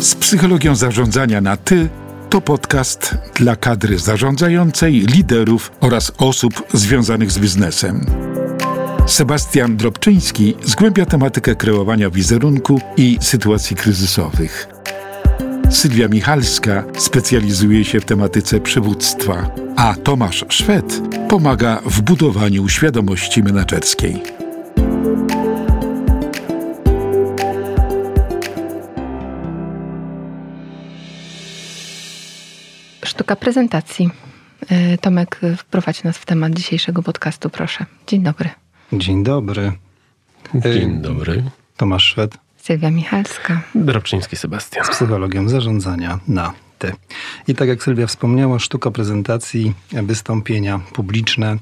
Z psychologią zarządzania na ty to podcast dla kadry zarządzającej, liderów oraz osób związanych z biznesem. Sebastian Drobczyński zgłębia tematykę kreowania wizerunku i sytuacji kryzysowych. Sylwia Michalska specjalizuje się w tematyce przywództwa, a Tomasz Szwed pomaga w budowaniu świadomości menedżerskiej. Sztuka prezentacji. E, Tomek, wprowadź nas w temat dzisiejszego podcastu, proszę. Dzień dobry. Dzień dobry. Dzień dobry. Tomasz Szwed. Sylwia Michalska. Drobczyński Sebastian. Z psychologią zarządzania na ty. I tak jak Sylwia wspomniała, sztuka prezentacji, wystąpienia publiczne.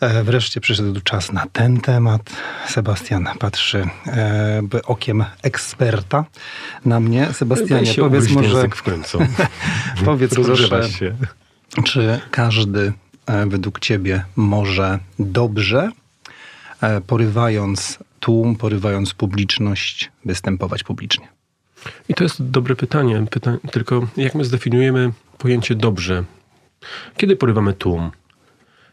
E, wreszcie przyszedł czas na ten temat. Sebastian patrzy e, okiem eksperta na mnie. Sebastianie, powiedz może... w końcu. powiedz proszę, się. czy każdy e, według ciebie może dobrze, e, porywając tłum, porywając publiczność, występować publicznie? I to jest dobre pytanie. Pyta tylko jak my zdefiniujemy pojęcie dobrze? Kiedy porywamy tłum?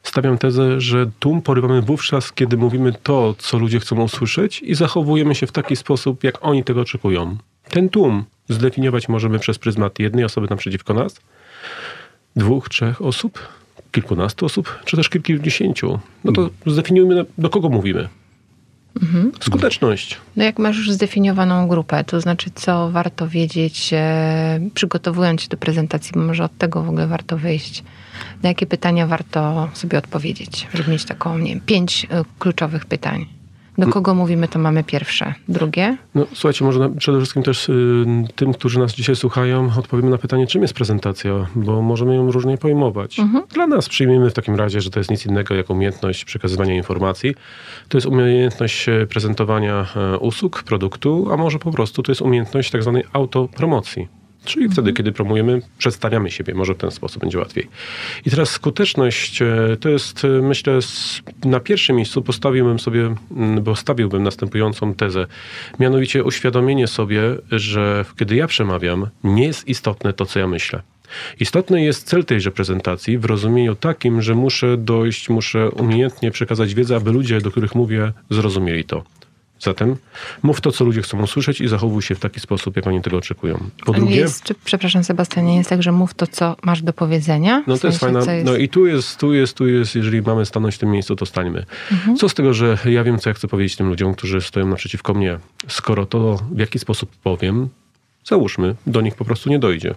Stawiam tezę, że tłum porywamy wówczas, kiedy mówimy to, co ludzie chcą usłyszeć i zachowujemy się w taki sposób, jak oni tego oczekują. Ten tłum zdefiniować możemy przez pryzmat jednej osoby naprzeciwko nas, dwóch, trzech osób, kilkunastu osób, czy też kilkudziesięciu. No to zdefiniujmy, do kogo mówimy. Mhm. Skuteczność. No jak masz już zdefiniowaną grupę, to znaczy co warto wiedzieć, e, przygotowując się do prezentacji, bo może od tego w ogóle warto wyjść. Na jakie pytania warto sobie odpowiedzieć, żeby mieć taką, nie wiem, pięć e, kluczowych pytań. Do kogo mówimy, to mamy pierwsze. Drugie? No słuchajcie, może na, przede wszystkim też y, tym, którzy nas dzisiaj słuchają, odpowiemy na pytanie, czym jest prezentacja, bo możemy ją różnie pojmować. Mhm. Dla nas przyjmijmy w takim razie, że to jest nic innego jak umiejętność przekazywania informacji. To jest umiejętność e, prezentowania e, usług, produktu, a może po prostu to jest umiejętność tak zwanej autopromocji. Czyli wtedy, kiedy promujemy, przedstawiamy siebie. Może w ten sposób będzie łatwiej. I teraz skuteczność e, to jest, e, myślę, na pierwszym miejscu postawiłbym sobie, bo stawiłbym następującą tezę. Mianowicie uświadomienie sobie, że kiedy ja przemawiam, nie jest istotne to, co ja myślę. Istotny jest cel tejże prezentacji w rozumieniu takim, że muszę dojść, muszę umiejętnie przekazać wiedzę, aby ludzie, do których mówię, zrozumieli to. Zatem mów to, co ludzie chcą usłyszeć i zachowuj się w taki sposób, jak oni tego oczekują. Po drugie... Jest, czy, przepraszam Sebastianie, jest tak, że mów to, co masz do powiedzenia? No to jest fajna. Jest... No i tu jest, tu jest, tu jest, jeżeli mamy stanąć w tym miejscu, to stańmy. Mhm. Co z tego, że ja wiem, co ja chcę powiedzieć tym ludziom, którzy stoją naprzeciwko mnie. Skoro to w jaki sposób powiem, załóżmy, do nich po prostu nie dojdzie.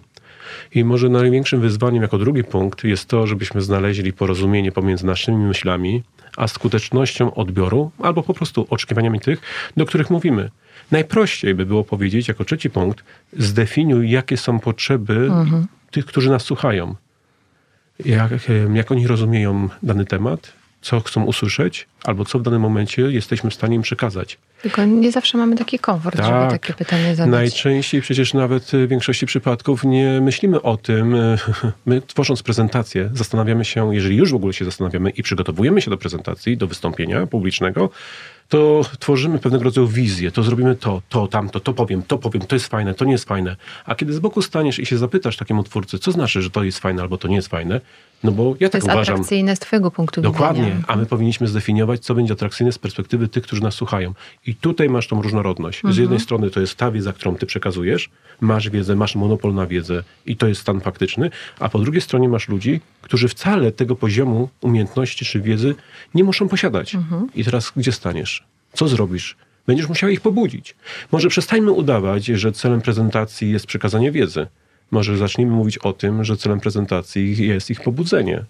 I może największym wyzwaniem jako drugi punkt jest to, żebyśmy znaleźli porozumienie pomiędzy naszymi myślami, a skutecznością odbioru, albo po prostu oczekiwaniami tych, do których mówimy. Najprościej by było powiedzieć, jako trzeci punkt, zdefiniuj, jakie są potrzeby mhm. tych, którzy nas słuchają. Jak, jak oni rozumieją dany temat, co chcą usłyszeć, albo co w danym momencie jesteśmy w stanie im przekazać. Tylko nie zawsze mamy taki komfort, tak. żeby takie pytanie zadać. Najczęściej przecież nawet w większości przypadków nie myślimy o tym. My tworząc prezentację zastanawiamy się, jeżeli już w ogóle się zastanawiamy i przygotowujemy się do prezentacji, do wystąpienia publicznego, to tworzymy pewnego rodzaju wizję, to zrobimy to, to, tamto, to powiem, to powiem, to jest fajne, to nie jest fajne. A kiedy z boku staniesz i się zapytasz takiemu twórcy, co znaczy, że to jest fajne albo to nie jest fajne, no bo ja to tak jest uważam. atrakcyjne z twojego punktu widzenia. Dokładnie, a my powinniśmy zdefiniować, co będzie atrakcyjne z perspektywy tych, którzy nas słuchają. I tutaj masz tą różnorodność. Mhm. Z jednej strony to jest ta wiedza, którą ty przekazujesz, masz wiedzę, masz monopol na wiedzę i to jest stan faktyczny, a po drugiej stronie masz ludzi, którzy wcale tego poziomu umiejętności czy wiedzy nie muszą posiadać. Mhm. I teraz gdzie staniesz? Co zrobisz? Będziesz musiał ich pobudzić. Może przestańmy udawać, że celem prezentacji jest przekazanie wiedzy. Może zacznijmy mówić o tym, że celem prezentacji jest ich pobudzenie,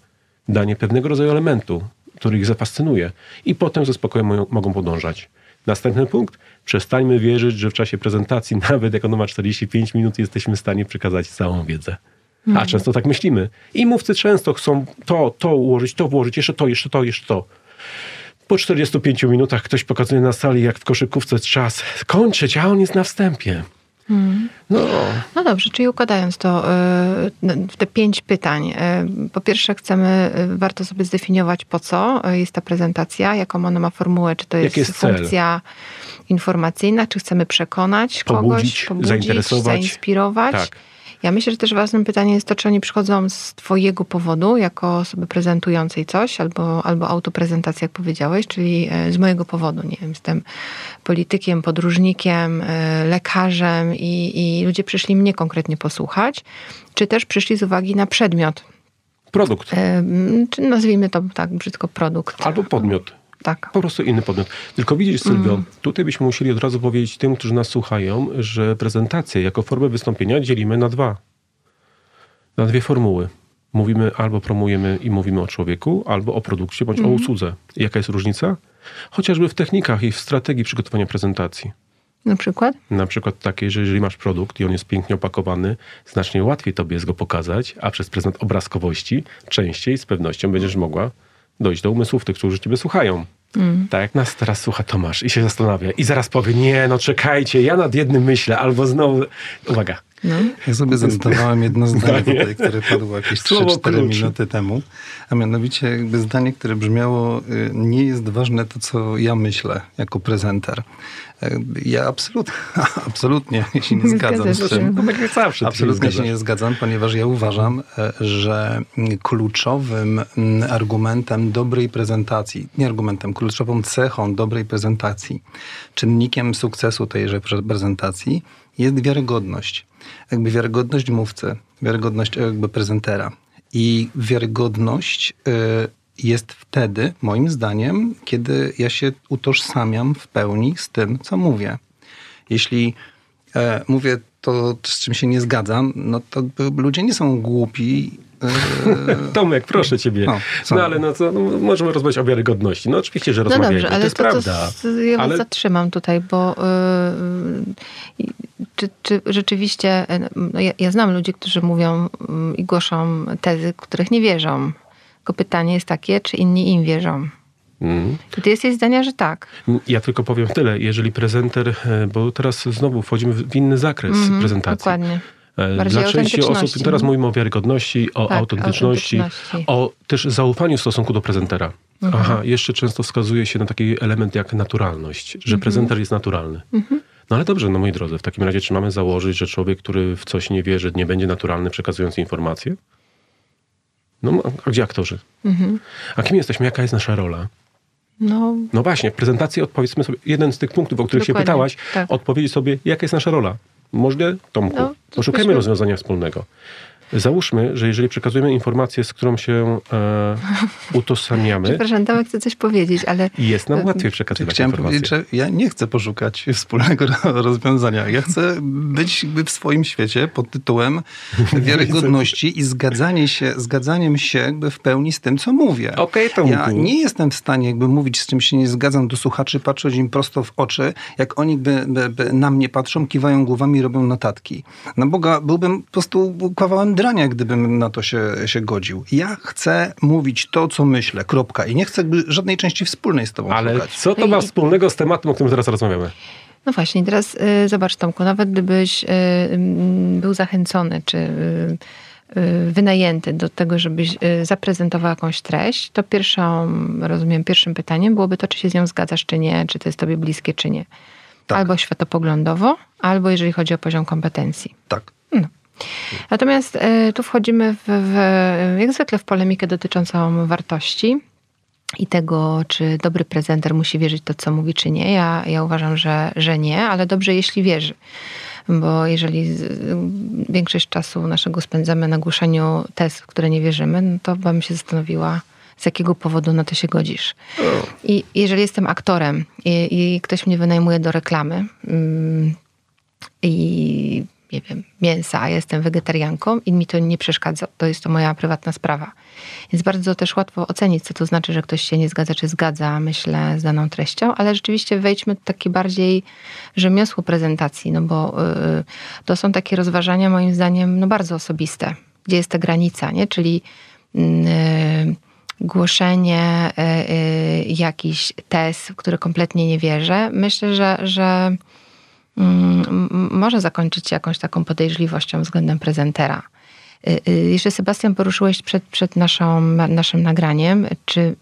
danie pewnego rodzaju elementu, który ich zafascynuje, i potem ze spokojem mogą podążać. Następny punkt. Przestańmy wierzyć, że w czasie prezentacji, nawet jak ono ma 45 minut, jesteśmy w stanie przekazać całą wiedzę. A mhm. często tak myślimy. I mówcy często chcą to, to ułożyć, to włożyć, jeszcze to, jeszcze to, jeszcze to. Po 45 minutach ktoś pokazuje na sali, jak w koszykówce czas kończyć, a on jest na wstępie. Hmm. No. no dobrze, czyli układając to w te pięć pytań. Po pierwsze chcemy, warto sobie zdefiniować po co jest ta prezentacja, jaką ona ma formułę, czy to jest, jest funkcja, informacyjna, czy chcemy przekonać Pobudzić, kogoś, pobudzić, zainteresować. zainspirować. Tak. Ja myślę, że też ważnym pytaniem jest to, czy oni przychodzą z twojego powodu, jako osoby prezentującej coś, albo, albo autoprezentacja, jak powiedziałeś, czyli e, z mojego powodu. Nie wiem, jestem politykiem, podróżnikiem, e, lekarzem i, i ludzie przyszli mnie konkretnie posłuchać, czy też przyszli z uwagi na przedmiot, Produkt e, czy nazwijmy to tak brzydko produkt. albo podmiot. Tak. Po prostu inny podmiot. Tylko widzisz, Sylwio, tutaj byśmy musieli od razu powiedzieć tym, którzy nas słuchają, że prezentację jako formę wystąpienia dzielimy na dwa. Na dwie formuły. Mówimy albo promujemy i mówimy o człowieku, albo o produkcie, bądź o usłudze. I Jaka jest różnica? Chociażby w technikach i w strategii przygotowania prezentacji. Na przykład? Na przykład takie, że jeżeli masz produkt i on jest pięknie opakowany, znacznie łatwiej tobie jest go pokazać, a przez pryzmat obrazkowości częściej z pewnością będziesz mogła dojść do umysłów tych, którzy ciebie słuchają. Tak jak nas teraz słucha Tomasz i się zastanawia i zaraz powie, nie, no czekajcie, ja nad jednym myślę, albo znowu... Uwaga, No. Ja sobie zanotowałem jedno zdanie tutaj, które padło jakieś Słowo 3-4 klucz. minuty temu, a mianowicie jakby zdanie, które brzmiało, y, nie jest ważne to, co ja myślę jako prezenter. Y, Ja absolutnie, absolutnie się nie Nie zgadzam z tym. no tak jak zawsze. Absolutnie się nie zgadzam, ponieważ ja uważam, e, że mm, kluczowym mm, argumentem dobrej prezentacji, nie argumentem, kluczową cechą dobrej prezentacji, czynnikiem sukcesu tejże pre- prezentacji jest wiarygodność. Jakby wiarygodność mówcy, wiarygodność e, jakby prezentera. I wiarygodność e, jest wtedy, moim zdaniem, kiedy ja się utożsamiam w pełni z tym, co mówię. Jeśli e, mówię to, z czym się nie zgadzam, no to ludzie nie są głupi. Tomek, proszę ciebie. No, No, ale no, co, no, możemy rozmawiać o wiarygodności. No oczywiście, że No rozmawiamy, dobrze, to ale jest to, prawda. to z, ja was ale zatrzymam tutaj, bo yy, czy, czy rzeczywiście, yy, no ja, ja znam ludzi, którzy mówią yy, i głoszą tezy, których nie wierzą. Tylko pytanie jest takie, czy inni im wierzą. Mm. I ty jesteś zdania, że tak. Ja tylko powiem tyle, jeżeli prezenter, e, bo teraz znowu wchodzimy w inny zakres Mhm, prezentacji. Dokładnie. E, Bardziej Dla części osób, teraz mówimy o wiarygodności, o Tak, autentyczności, autentyczności. o też zaufaniu w stosunku do prezentera. Mhm. Aha, jeszcze często wskazuje się na taki element jak naturalność, że Mhm. prezenter jest naturalny. No ale dobrze, no moi drodzy, w takim razie czy mamy założyć, że człowiek, który w coś nie wierzy, nie będzie naturalny przekazując informacje? No, a gdzie aktorzy? Mhm. A kim jesteśmy? Jaka jest nasza rola? No, No właśnie, w prezentacji odpowiedzmy sobie, jeden z tych punktów, o których się pytałaś, tak. odpowiedzieć sobie, jaka jest nasza rola. Może, Tomku, No, poszukajmy byśmy- rozwiązania wspólnego. Załóżmy, że jeżeli przekazujemy informację, z którą się e, utożsamiamy, przepraszam, Tomek chce coś powiedzieć, ale jest nam łatwiej przekazywać chciałem informacje. powiedzieć, że ja nie chcę poszukać wspólnego rozwiązania. Ja chcę być w swoim świecie pod tytułem wiarygodności i zgadzanie się, zgadzaniem się jakby w pełni z tym, co mówię. Okej, Tomku. Ja nie jestem w stanie jakby mówić, z czym się nie zgadzam do słuchaczy, patrzeć im prosto w oczy, jak oni by, by, by na mnie patrzą, kiwają głowami i robią notatki. Na Boga, byłbym po prostu kawałem drania, gdybym na to się, się godził. Ja chcę mówić to, co myślę, kropka. I nie chcę żadnej części wspólnej z tobą Ale szukać. co to ma wspólnego z tematem, o którym teraz rozmawiamy? No właśnie, teraz y, zobacz Tomku, nawet gdybyś y, mm, był zachęcony, czy y, y, wynajęty do tego, żebyś y, zaprezentował jakąś treść, to pierwszą, rozumiem, pierwszym pytaniem byłoby to, czy się z nią zgadzasz, czy nie, czy to jest tobie bliskie, czy nie. Tak. Albo światopoglądowo, albo jeżeli chodzi o poziom kompetencji. Tak. Natomiast y, tu wchodzimy w, w, jak zwykle w polemikę dotyczącą wartości i tego, czy dobry prezenter musi wierzyć to, co mówi, czy nie. Ja, ja uważam, że, że nie, ale dobrze, jeśli wierzy. Bo jeżeli większość czasu naszego spędzamy na głoszeniu tez, w które nie wierzymy, no to bym się zastanowiła, z jakiego powodu na to się godzisz. I jeżeli jestem aktorem i, i ktoś mnie wynajmuje do reklamy, mm, i nie wiem, mięsa, a jestem wegetarianką i mi to nie przeszkadza, to jest to moja prywatna sprawa. Więc bardzo też łatwo ocenić, co to znaczy, że ktoś się nie zgadza, czy zgadza, myślę, z daną treścią, ale rzeczywiście wejdźmy w takie bardziej rzemiosło prezentacji, no bo y, to są takie rozważania moim zdaniem no bardzo osobiste. Gdzie jest ta granica, nie? Czyli y, głoszenie y, y, jakichś tez, w które kompletnie nie wierzę. Myślę, że, że może zakończyć się jakąś taką podejrzliwością względem prezentera. Y, y, jeszcze Sebastian poruszyłeś przed, przed naszą, naszym nagraniem, czy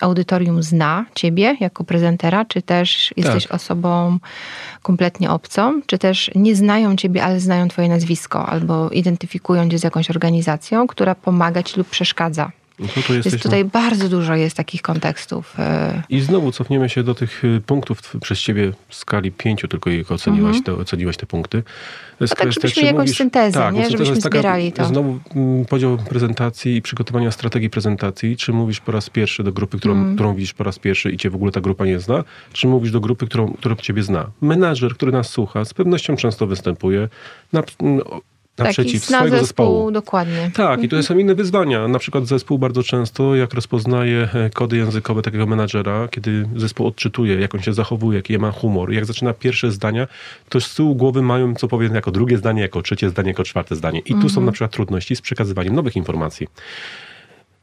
audytorium zna ciebie jako prezentera, czy też jesteś Tak. osobą kompletnie obcą, czy też nie znają ciebie, ale znają twoje nazwisko, albo identyfikują cię z jakąś organizacją, która pomaga ci lub przeszkadza. No tu Jest tutaj bardzo dużo jest takich kontekstów. y, I znowu cofniemy się do tych y, punktów przez ciebie w skali pięciu, tylko ich oceniłaś, te, oceniłaś te punkty. Mhm. tak, żebyśmy jakąś syntezę, tak, nie? Żebyśmy taka, zbierali to. Znowu mm, podział prezentacji i przygotowania strategii prezentacji. Czy mówisz po raz pierwszy do grupy, którą, Mhm. którą widzisz po raz pierwszy i cię w ogóle ta grupa nie zna? Czy mówisz do grupy, którą, która ciebie zna? Menadżer, który nas słucha, z pewnością często występuje na, mm, naprzeciw zna swojego zespół, zespołu. dokładnie. Tak, i tutaj są inne wyzwania. Na przykład zespół bardzo często, jak rozpoznaje e, kody językowe takiego menadżera, kiedy zespół odczytuje, jak on się zachowuje, jaki ma humor, jak zaczyna pierwsze zdania, to z tyłu głowy mają, co powiem, jako drugie zdanie, jako trzecie zdanie, jako czwarte zdanie. I tu są na przykład trudności z przekazywaniem nowych informacji.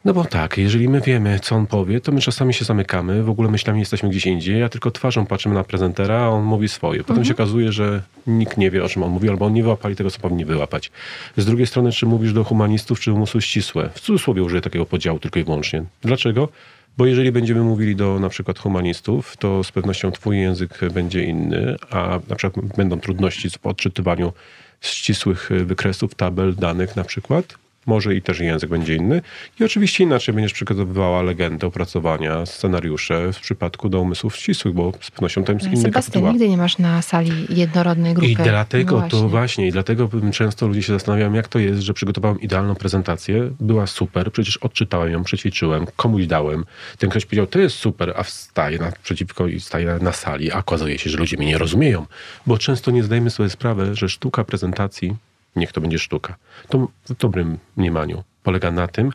No bo tak, jeżeli my wiemy, co on powie, to my czasami się zamykamy, w ogóle myślami jesteśmy gdzieś indziej, a tylko twarzą patrzymy na prezentera, a on mówi swoje. Potem się okazuje, że nikt nie wie, o czym on mówi, albo on nie wyłapali tego, co powinni wyłapać. Z drugiej strony, czy mówisz do humanistów, czy umysły ścisłe? W cudzysłowie użyję takiego podziału tylko i wyłącznie. Dlaczego? Bo jeżeli będziemy mówili do na przykład humanistów, to z pewnością twój język będzie inny, a na przykład będą trudności w odczytywaniu ścisłych wykresów, tabel, danych na przykład. Może i też język będzie inny. I oczywiście inaczej będziesz przygotowywała legendę, opracowania, scenariusze w przypadku do umysłów ścisłych, bo z pewnością tam jest inny Sebastian, kapituła. nigdy nie masz na sali jednorodnej grupy. I dlatego No to właśnie, i dlatego często ludzie się zastanawiają, jak to jest, że przygotowałem idealną prezentację, była super, przecież odczytałem ją, przećwiczyłem, komuś dałem. Ten ktoś powiedział, to jest super, a wstaje naprzeciwko i staje na, na sali, a okazuje się, że ludzie mnie nie rozumieją, bo często nie zdajemy sobie sprawy, że sztuka prezentacji, niech to będzie sztuka, to w dobrym mniemaniu polega na tym,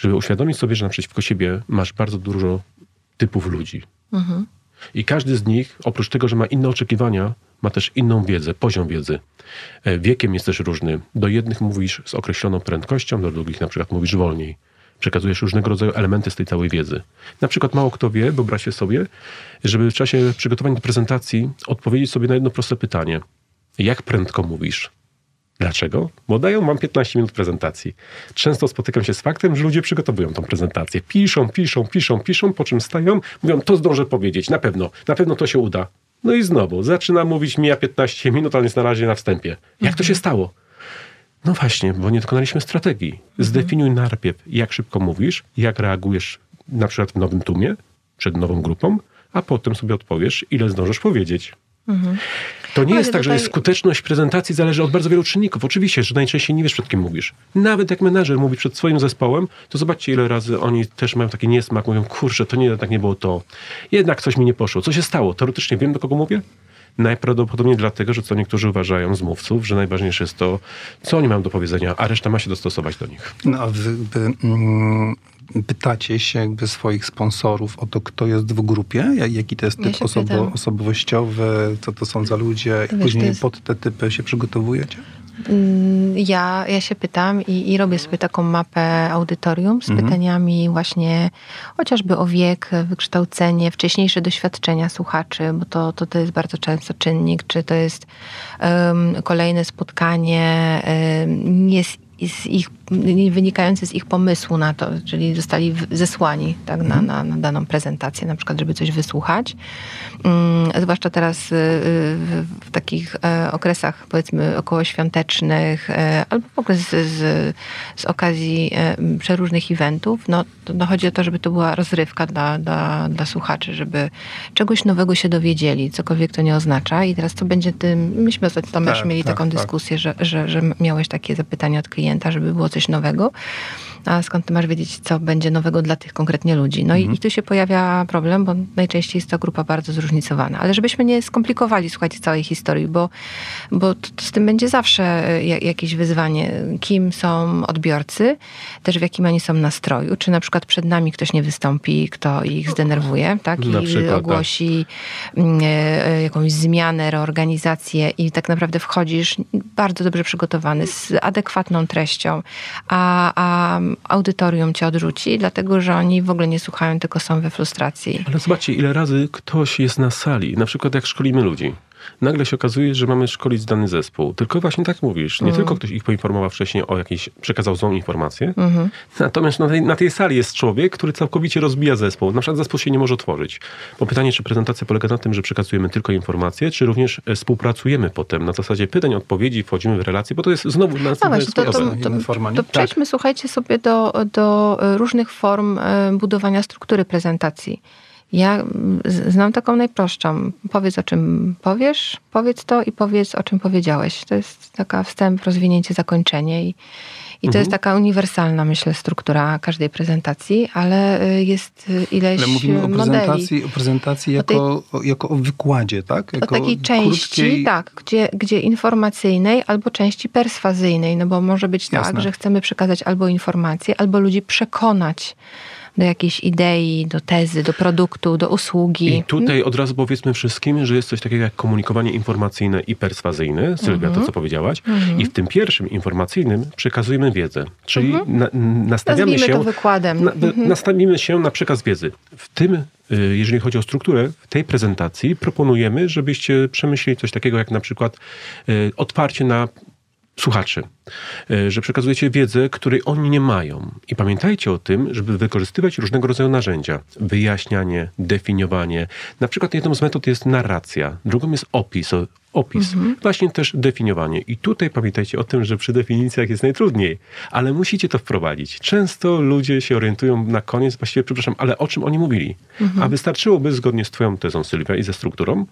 żeby uświadomić sobie, że naprzeciwko siebie masz bardzo dużo typów ludzi. I każdy z nich, oprócz tego, że ma inne oczekiwania, ma też inną wiedzę, poziom wiedzy. E, Wiekiem jest też różny. Do jednych mówisz z określoną prędkością, do drugich na przykład mówisz wolniej. Przekazujesz różnego rodzaju elementy z tej całej wiedzy. Na przykład mało kto wie, wyobraźcie sobie, żeby w czasie przygotowania do prezentacji odpowiedzieć sobie na jedno proste pytanie. Jak prędko mówisz? Dlaczego? Bo dają wam 15 minut prezentacji. Często spotykam się z faktem, że ludzie przygotowują tą prezentację. Piszą, piszą, piszą, piszą, po czym stają, mówią, to zdążę powiedzieć, na pewno, na pewno to się uda. No i znowu, zaczyna mówić, mija 15 minut, ale jest na razie na wstępie. Jak to się stało? No właśnie, bo nie dokonaliśmy strategii. Zdefiniuj najpierw, jak szybko mówisz, jak reagujesz na przykład w nowym tłumie, przed nową grupą, a potem sobie odpowiesz, ile zdążysz powiedzieć. To nie Ale jest tak, że tutaj- jest skuteczność prezentacji zależy od bardzo wielu czynników. Oczywiście, że najczęściej nie wiesz, przed kim mówisz. Nawet jak menadżer mówi przed swoim zespołem, to zobaczcie, ile razy oni też mają taki niesmak, mówią, kurczę, to nie, tak nie było to. Jednak coś mi nie poszło. Co się stało? Teoretycznie wiem, do kogo mówię? Najprawdopodobniej dlatego, że co niektórzy uważają z mówców, że najważniejsze jest to, co oni mają do powiedzenia, a reszta ma się dostosować do nich. No, a wy jakby, mm, pytacie się jakby swoich sponsorów o to, kto jest w grupie, jak- jaki to jest Ja typ się osobo- osobowościowy, co to są za ludzie? I wiesz, później jest- pod te typy się przygotowujecie? Mm, Ja, ja się pytam i, i robię sobie taką mapę audytorium z pytaniami właśnie chociażby o wiek, wykształcenie, wcześniejsze doświadczenia słuchaczy, bo to, to, to jest bardzo często czynnik, czy to jest em, kolejne spotkanie um, nie z, z ich, wynikające z ich pomysłu na to, czyli zostali zesłani tak, na, na, na daną prezentację, na przykład, żeby coś wysłuchać. Mm, zwłaszcza teraz y, w, takich e, okresach powiedzmy okołoświątecznych e, albo w ogóle z, z, z okazji e, przeróżnych eventów, no, no chodzi o to, żeby to była rozrywka dla, dla, dla słuchaczy, żeby czegoś nowego się dowiedzieli, cokolwiek to nie oznacza. I teraz co będzie tym, myśmy ostatnio Tak, mieli tak, taką tak. dyskusję, że, że, że miałeś takie zapytania od klienta, żeby było coś nowego. A skąd ty masz wiedzieć, co będzie nowego dla tych konkretnie ludzi? No i, i tu się pojawia problem, bo najczęściej jest to grupa bardzo zróżnicowana. Ale żebyśmy nie skomplikowali, słuchajcie, całej historii, bo, bo to, to z tym będzie zawsze e, ja- jakieś wyzwanie. Kim są odbiorcy, też w jakim oni są nastroju. Czy na przykład przed nami ktoś nie wystąpi, kto ich zdenerwuje, tak? I przykład, tak. ogłosi e, jakąś zmianę, reorganizację i tak naprawdę wchodzisz bardzo dobrze przygotowany, z adekwatną treścią, a, a audytorium cię odrzuci, dlatego że oni w ogóle nie słuchają, tylko są we frustracji. Ale zobaczcie, ile razy ktoś jest na sali, na przykład jak szkolimy ludzi. Nagle się okazuje, że mamy szkolić dany zespół. Tylko właśnie tak mówisz, nie Mm. tylko ktoś ich poinformował wcześniej o jakiejś, przekazał złą informację, Mhm. natomiast na tej, na tej sali jest człowiek, który całkowicie rozbija zespół. Na przykład zespół się nie może tworzyć. Bo pytanie, czy prezentacja polega na tym, że przekazujemy tylko informacje, czy również e, współpracujemy potem na zasadzie pytań, odpowiedzi, wchodzimy w relacje, bo to jest znowu na No właśnie, to, to, to, forma, nie? to przejdźmy, słuchajcie, sobie do, do różnych form e, budowania struktury prezentacji. Ja mm, znam taką najprostszą. Powiedz o czym powiesz, powiedz to i powiedz o czym powiedziałeś. To jest taka wstęp, rozwinięcie, zakończenie i, i to jest taka uniwersalna, myślę, struktura każdej prezentacji, ale y, jest y, ileś Ale mówimy o modeli. prezentacji, o prezentacji O tej- jako, o, jako o wykładzie, tak? O Jako takiej części, krótkiej- tak, gdzie, gdzie informacyjnej albo części perswazyjnej, no bo może być tak, Jasne. że chcemy przekazać albo informacje, albo ludzi przekonać do jakiejś idei, do tezy, do produktu, do usługi. I tutaj od razu powiedzmy wszystkim, że jest coś takiego jak komunikowanie informacyjne i perswazyjne. Sylwia, Mhm. to co powiedziałaś. I w tym pierwszym informacyjnym przekazujemy wiedzę. Czyli na, nastawiamy Mhm. Nazwijmy się... to wykładem. Na, Mhm. Nastawimy się na przekaz wiedzy. W tym, y, jeżeli chodzi o strukturę, w tej prezentacji proponujemy, żebyście przemyśleli coś takiego jak na przykład y, otwarcie na słuchaczy, y, że przekazujecie wiedzę, której oni nie mają. I pamiętajcie o tym, żeby wykorzystywać różnego rodzaju narzędzia. Wyjaśnianie, definiowanie. Na przykład jedną z metod jest narracja, drugą jest opis. Opis, właśnie też definiowanie. I tutaj pamiętajcie o tym, że przy definicjach jest najtrudniej, ale musicie to wprowadzić. Często ludzie się orientują na koniec, właściwie, przepraszam, ale o czym oni mówili. A wystarczyłoby, zgodnie z Twoją tezą, Sylwia, i ze strukturą,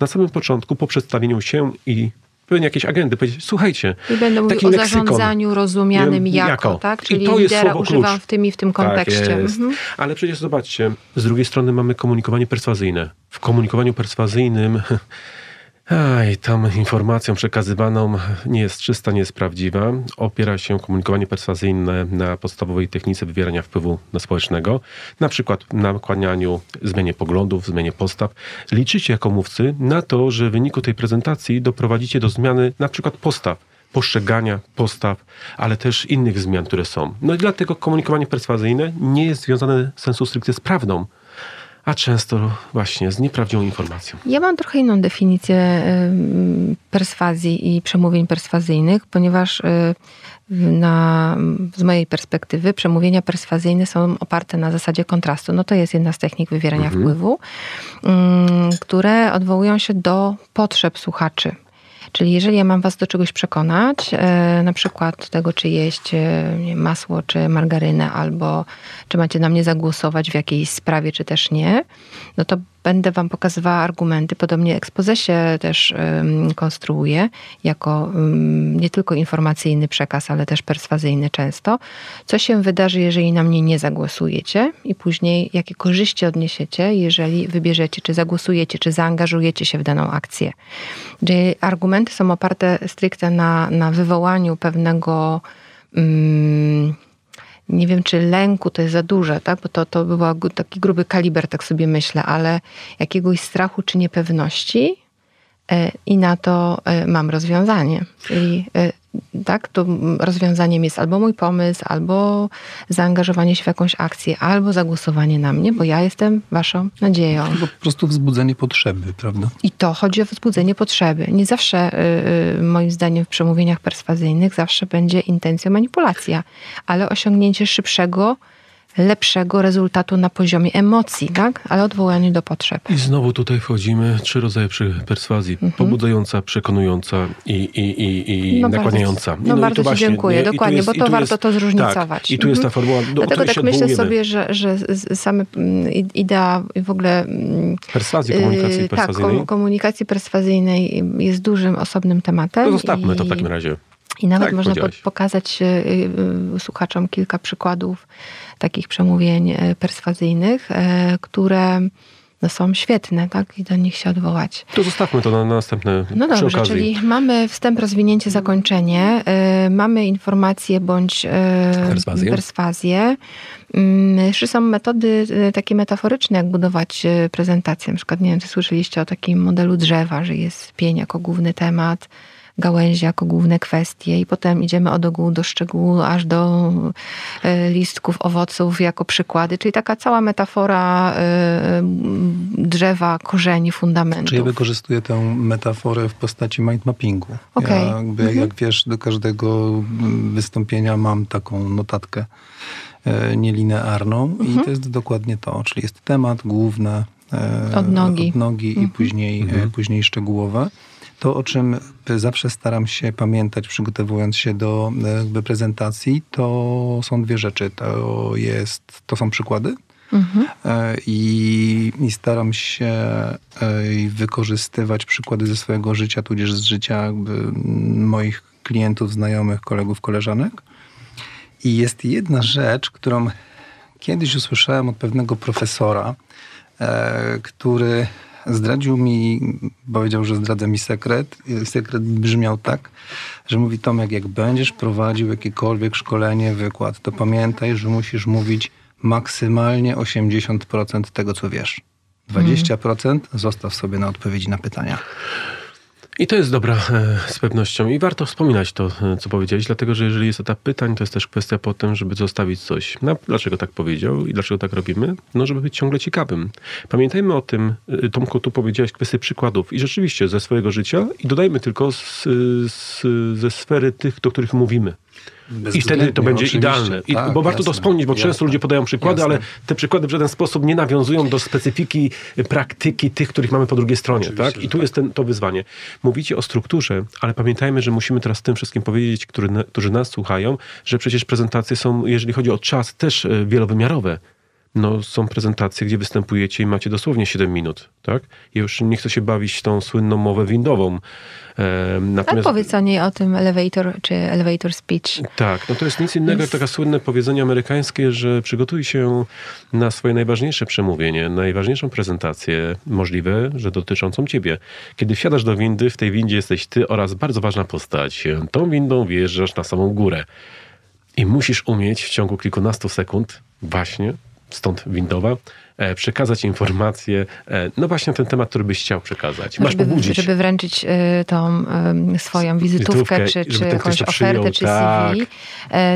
na samym początku, po przedstawieniu się i pewnie jakiejś agendy, powiedzieć, słuchajcie, I będę mówił taki o leksykon. zarządzaniu rozumianym jako, jako. tak? I Czyli to jest lidera używam klucz. w tym i w tym kontekście. Tak. Mhm. Ale przecież zobaczcie, z drugiej strony mamy komunikowanie perswazyjne. W komunikowaniu perswazyjnym Aj, tam informacją przekazywaną nie jest czysta, nie jest prawdziwa. Opiera się komunikowanie perswazyjne na podstawowej technice wywierania wpływu na społecznego, na przykład na nakłanianiu, zmianie poglądów, zmianie postaw. Liczycie jako mówcy na to, że w wyniku tej prezentacji doprowadzicie do zmiany na przykład postaw, postrzegania postaw, ale też innych zmian, które są. No i dlatego komunikowanie perswazyjne nie jest związane sensu stricte z prawdą, a często właśnie z nieprawdziwą informacją. Ja mam trochę inną definicję perswazji i przemówień perswazyjnych, ponieważ y, na, z mojej perspektywy przemówienia perswazyjne są oparte na zasadzie kontrastu. No to jest jedna z technik wywierania Mhm. wpływu, ym, które odwołują się do potrzeb słuchaczy. Czyli jeżeli ja mam was do czegoś przekonać, e, na przykład tego, czy jeść e, masło, czy margarynę, albo czy macie na mnie zagłosować w jakiejś sprawie, czy też nie, no to będę wam pokazywała argumenty. Podobnie expose się też em, konstruuję jako nie tylko informacyjny przekaz, ale też perswazyjny często. Co się wydarzy, jeżeli na mnie nie zagłosujecie i później jakie korzyści odniesiecie, jeżeli wybierzecie, czy zagłosujecie, czy zaangażujecie się w daną akcję. Czyli argumenty są oparte stricte na, na wywołaniu pewnego nie wiem, czy lęku to jest za duże, tak? bo to, to był taki gruby kaliber, tak sobie myślę, ale jakiegoś strachu czy niepewności e, i na to e, mam rozwiązanie. Czyli e, tak, to rozwiązaniem jest albo mój pomysł, albo zaangażowanie się w jakąś akcję, albo zagłosowanie na mnie, bo ja jestem waszą nadzieją. Albo po prostu wzbudzenie potrzeby, prawda? I to chodzi o wzbudzenie potrzeby. Nie zawsze, y, y, moim zdaniem, w przemówieniach perswazyjnych zawsze będzie intencją manipulacja, ale osiągnięcie szybszego, lepszego rezultatu na poziomie emocji, tak? Ale odwołanie do potrzeb. I znowu tutaj wchodzimy trzy rodzaje perswazji. Pobudzająca, przekonująca i, i, i, i No bardzo- nakłaniająca. no i bardzo ci dziękuję, nie? I dokładnie, bo i to warto to zróżnicować. Tak, I tu jest ta Mhm. formuła, do Dlatego tak myślę odwołujemy. sobie, że, że same mm, i- idea i w ogóle mm, Perswazji, komunikacji y, tak, perswazyjnej. kom- komunikacji perswazyjnej jest dużym, osobnym tematem. to zostawmy to w i- takim razie. I nawet Tak, można pokazać y, y, słuchaczom kilka przykładów takich przemówień y, perswazyjnych, y, które no, są świetne, tak? I do nich się odwołać. To zostawmy to na, na następne No dobrze, okazji. czyli mamy wstęp, rozwinięcie, zakończenie, y, mamy informacje bądź y, Perswazję. perswazję. Mm, Jeszcze są metody takie metaforyczne, jak budować prezentację. Na przykład, nie wiem, czy słyszeliście o takim modelu drzewa, że jest pień jako główny temat, gałęzie jako główne kwestie i potem idziemy od ogółu do szczegółu, aż do e, listków, owoców jako przykłady, czyli taka cała metafora e, drzewa, korzeni, fundamentów. Czy ja wykorzystuję tę metaforę w postaci mindmappingu. Okay. Ja jakby, mhm. Jak wiesz, do każdego wystąpienia mam taką notatkę e, nielinearną mhm. i to jest dokładnie to, czyli jest temat główny, od nogi, od nogi mhm. i później, mhm. później szczegółowe. To, o czym zawsze staram się pamiętać, przygotowując się do jakby prezentacji, to są dwie rzeczy. To, jest, to są przykłady, Mhm. I, I, staram się wykorzystywać przykłady ze swojego życia, tudzież z życia moich klientów, znajomych, kolegów, koleżanek. I jest jedna rzecz, którą kiedyś usłyszałem od pewnego profesora, e, który zdradził mi, powiedział, że zdradza mi sekret. Sekret brzmiał tak, że mówi Tomek, jak będziesz prowadził jakiekolwiek szkolenie, wykład, to pamiętaj, że musisz mówić maksymalnie 80% tego, co wiesz. 20% zostaw sobie na odpowiedzi na pytania. I to jest dobra e, z pewnością i warto wspominać to, e, co powiedziałeś, dlatego że jeżeli jest etap pytań, to jest też kwestia potem, żeby zostawić coś. No, dlaczego tak powiedział i dlaczego tak robimy? No, żeby być ciągle ciekawym. Pamiętajmy o tym, e, Tomku, tu powiedziałeś kwestię przykładów i rzeczywiście ze swojego życia i dodajmy tylko z, z, ze sfery tych, do których mówimy. I wtedy to będzie idealne. I, tak, bo warto jasne, to wspomnieć, bo jasne, często ludzie podają przykłady, jasne. ale te przykłady w żaden sposób nie nawiązują do specyfiki praktyki tych, których mamy po drugiej stronie. tak? I tu tak. jest ten, to wyzwanie. Mówicie o strukturze, ale pamiętajmy, że musimy teraz tym wszystkim powiedzieć, który, którzy nas słuchają, że przecież prezentacje są, jeżeli chodzi o czas, też e, wielowymiarowe no, są prezentacje, gdzie występujecie i macie dosłownie 7 minut, tak? I już nie chcę się bawić tą słynną mowę windową. E, natomiast... Ale powiedz o niej, o tym elevator, czy elevator speech. Tak, no to jest nic innego jak takie słynne powiedzenie amerykańskie, że przygotuj się na swoje najważniejsze przemówienie, najważniejszą prezentację możliwe, że dotyczącą ciebie. Kiedy wsiadasz do windy, w tej windzie jesteś ty oraz bardzo ważna postać. Tą windą wjeżdżasz na samą górę. I musisz umieć w ciągu kilkunastu sekund właśnie stąd windowa, przekazać informacje, e, no właśnie ten temat, który byś chciał przekazać. Masz żeby, pobudzić. Żeby wręczyć e, tą swoją wizytówkę, czy, czy jakąś ofertę, czy tak. CV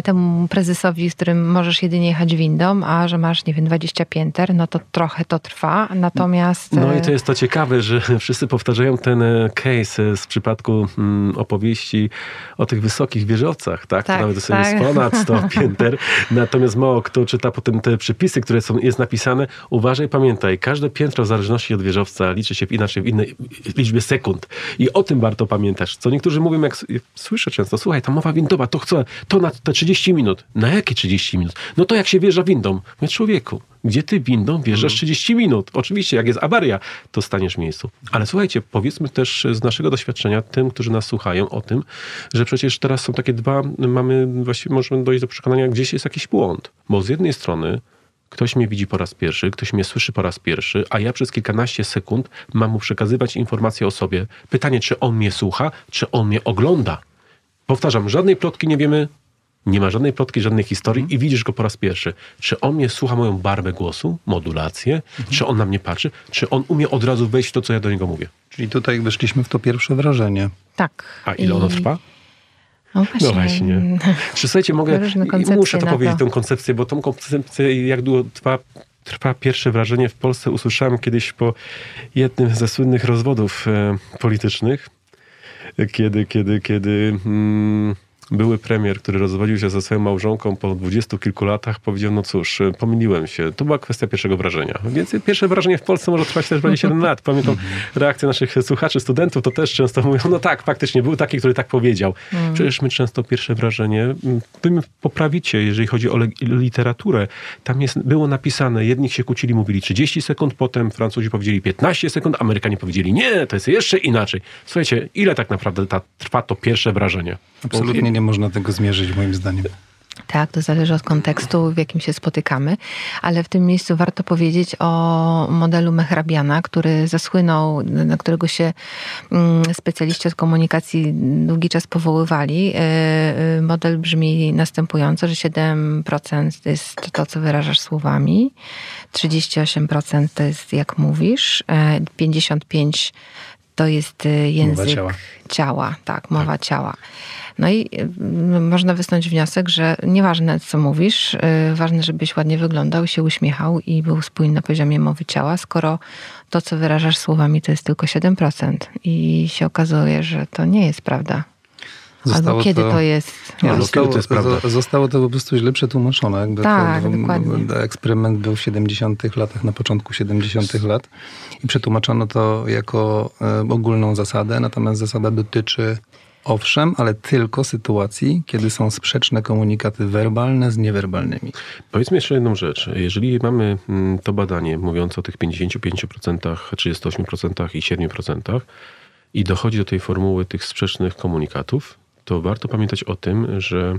temu prezesowi, z którym możesz jedynie jechać windą, a że masz, nie wiem, 20 pięter, no to trochę to trwa, natomiast... No i to jest to ciekawe, że wszyscy powtarzają ten case z przypadku mm, opowieści o tych wysokich wieżowcach, tak? tak nawet tak. jest ponad 100 pięter, natomiast mało kto czyta potem te przepisy, które są, jest napisane, uważaj, pamiętaj, każde piętro w zależności od wieżowca liczy się w inaczej, w innej liczbie sekund. I o tym warto pamiętać. Co niektórzy mówią, jak, słyszę często, słuchaj, ta mowa windowa, to chcę, to na te 30 minut. Na jakie 30 minut? No to jak się wjeżdża windą. Mówię, człowieku, gdzie ty windą wjeżdżasz 30 mhm. minut? Oczywiście, jak jest awaria, to staniesz w miejscu. Ale słuchajcie, powiedzmy też z naszego doświadczenia tym, którzy nas słuchają o tym, że przecież teraz są takie dwa, mamy, właściwie możemy dojść do przekonania, gdzieś jest jakiś błąd. Bo z jednej strony Ktoś mnie widzi po raz pierwszy, ktoś mnie słyszy po raz pierwszy, a ja przez kilkanaście sekund mam mu przekazywać informacje o sobie. Pytanie, czy on mnie słucha, czy on mnie ogląda. Powtarzam, żadnej plotki nie wiemy, nie ma żadnej plotki, żadnej historii i widzisz go po raz pierwszy. Czy on mnie słucha moją barwę głosu, modulację, mhm. czy on na mnie patrzy, czy on umie od razu wejść w to, co ja do niego mówię. Czyli tutaj weszliśmy w to pierwsze wrażenie. Tak. A ile I... ono trwa? No właśnie. No właśnie. Czy słuchajcie, mogę, muszę to powiedzieć, to. tą koncepcję, bo tą koncepcję, jak długo trwa, trwa pierwsze wrażenie w Polsce, usłyszałem kiedyś po jednym ze słynnych rozwodów e, politycznych, kiedy, kiedy, kiedy... Mm, były premier, który rozwodził się ze swoją małżonką po dwudziestu kilku latach, powiedział, no cóż, pomyliłem się. To była kwestia pierwszego wrażenia. Więc pierwsze wrażenie w Polsce może trwać też 27 lat. Pamiętam reakcję naszych słuchaczy, studentów, to też często mówią, no tak, faktycznie, był taki, który tak powiedział. Mm. Przecież my często pierwsze wrażenie, wy mnie poprawicie, jeżeli chodzi o literaturę. Tam jest, było napisane, jedni się kłócili, mówili 30 sekund, potem Francuzi powiedzieli 15 sekund, Amerykanie powiedzieli nie, to jest jeszcze inaczej. Słuchajcie, ile tak naprawdę ta, trwa to pierwsze wrażenie? Absolutnie nie można tego zmierzyć, moim zdaniem. Tak, to zależy od kontekstu, w jakim się spotykamy, ale w tym miejscu warto powiedzieć o modelu Mehrabiana, który zasłynął, na którego się mm, specjaliści od komunikacji długi czas powoływali. E, e, model brzmi następująco, że 7% to jest to, co wyrażasz słowami, 38% to jest jak mówisz, 55% e, to jest y, język Mowa ciała. ciała. Tak, mowa ciała. No i y, można wysnuć wniosek, że nieważne co mówisz, y, ważne, żebyś ładnie wyglądał, się uśmiechał i był spójny na poziomie mowy ciała, skoro to, co wyrażasz słowami, to jest tylko 7% i się okazuje, że to nie jest prawda. Albo kiedy to, jest... Nie, zostało, kiedy to jest prawda. zo- zostało to po prostu źle przetłumaczone. Jakby Tak, to, dokładnie. Eksperyment był w 70 latach, na początku 70 lat i przetłumaczono to jako e, ogólną zasadę, natomiast zasada dotyczy owszem, ale tylko sytuacji, kiedy są sprzeczne komunikaty werbalne z niewerbalnymi. Powiedzmy jeszcze jedną rzecz. Jeżeli mamy mm, to badanie mówiące o tych 55%, 38% i 7% i dochodzi do tej formuły tych sprzecznych komunikatów, to warto pamiętać o tym, że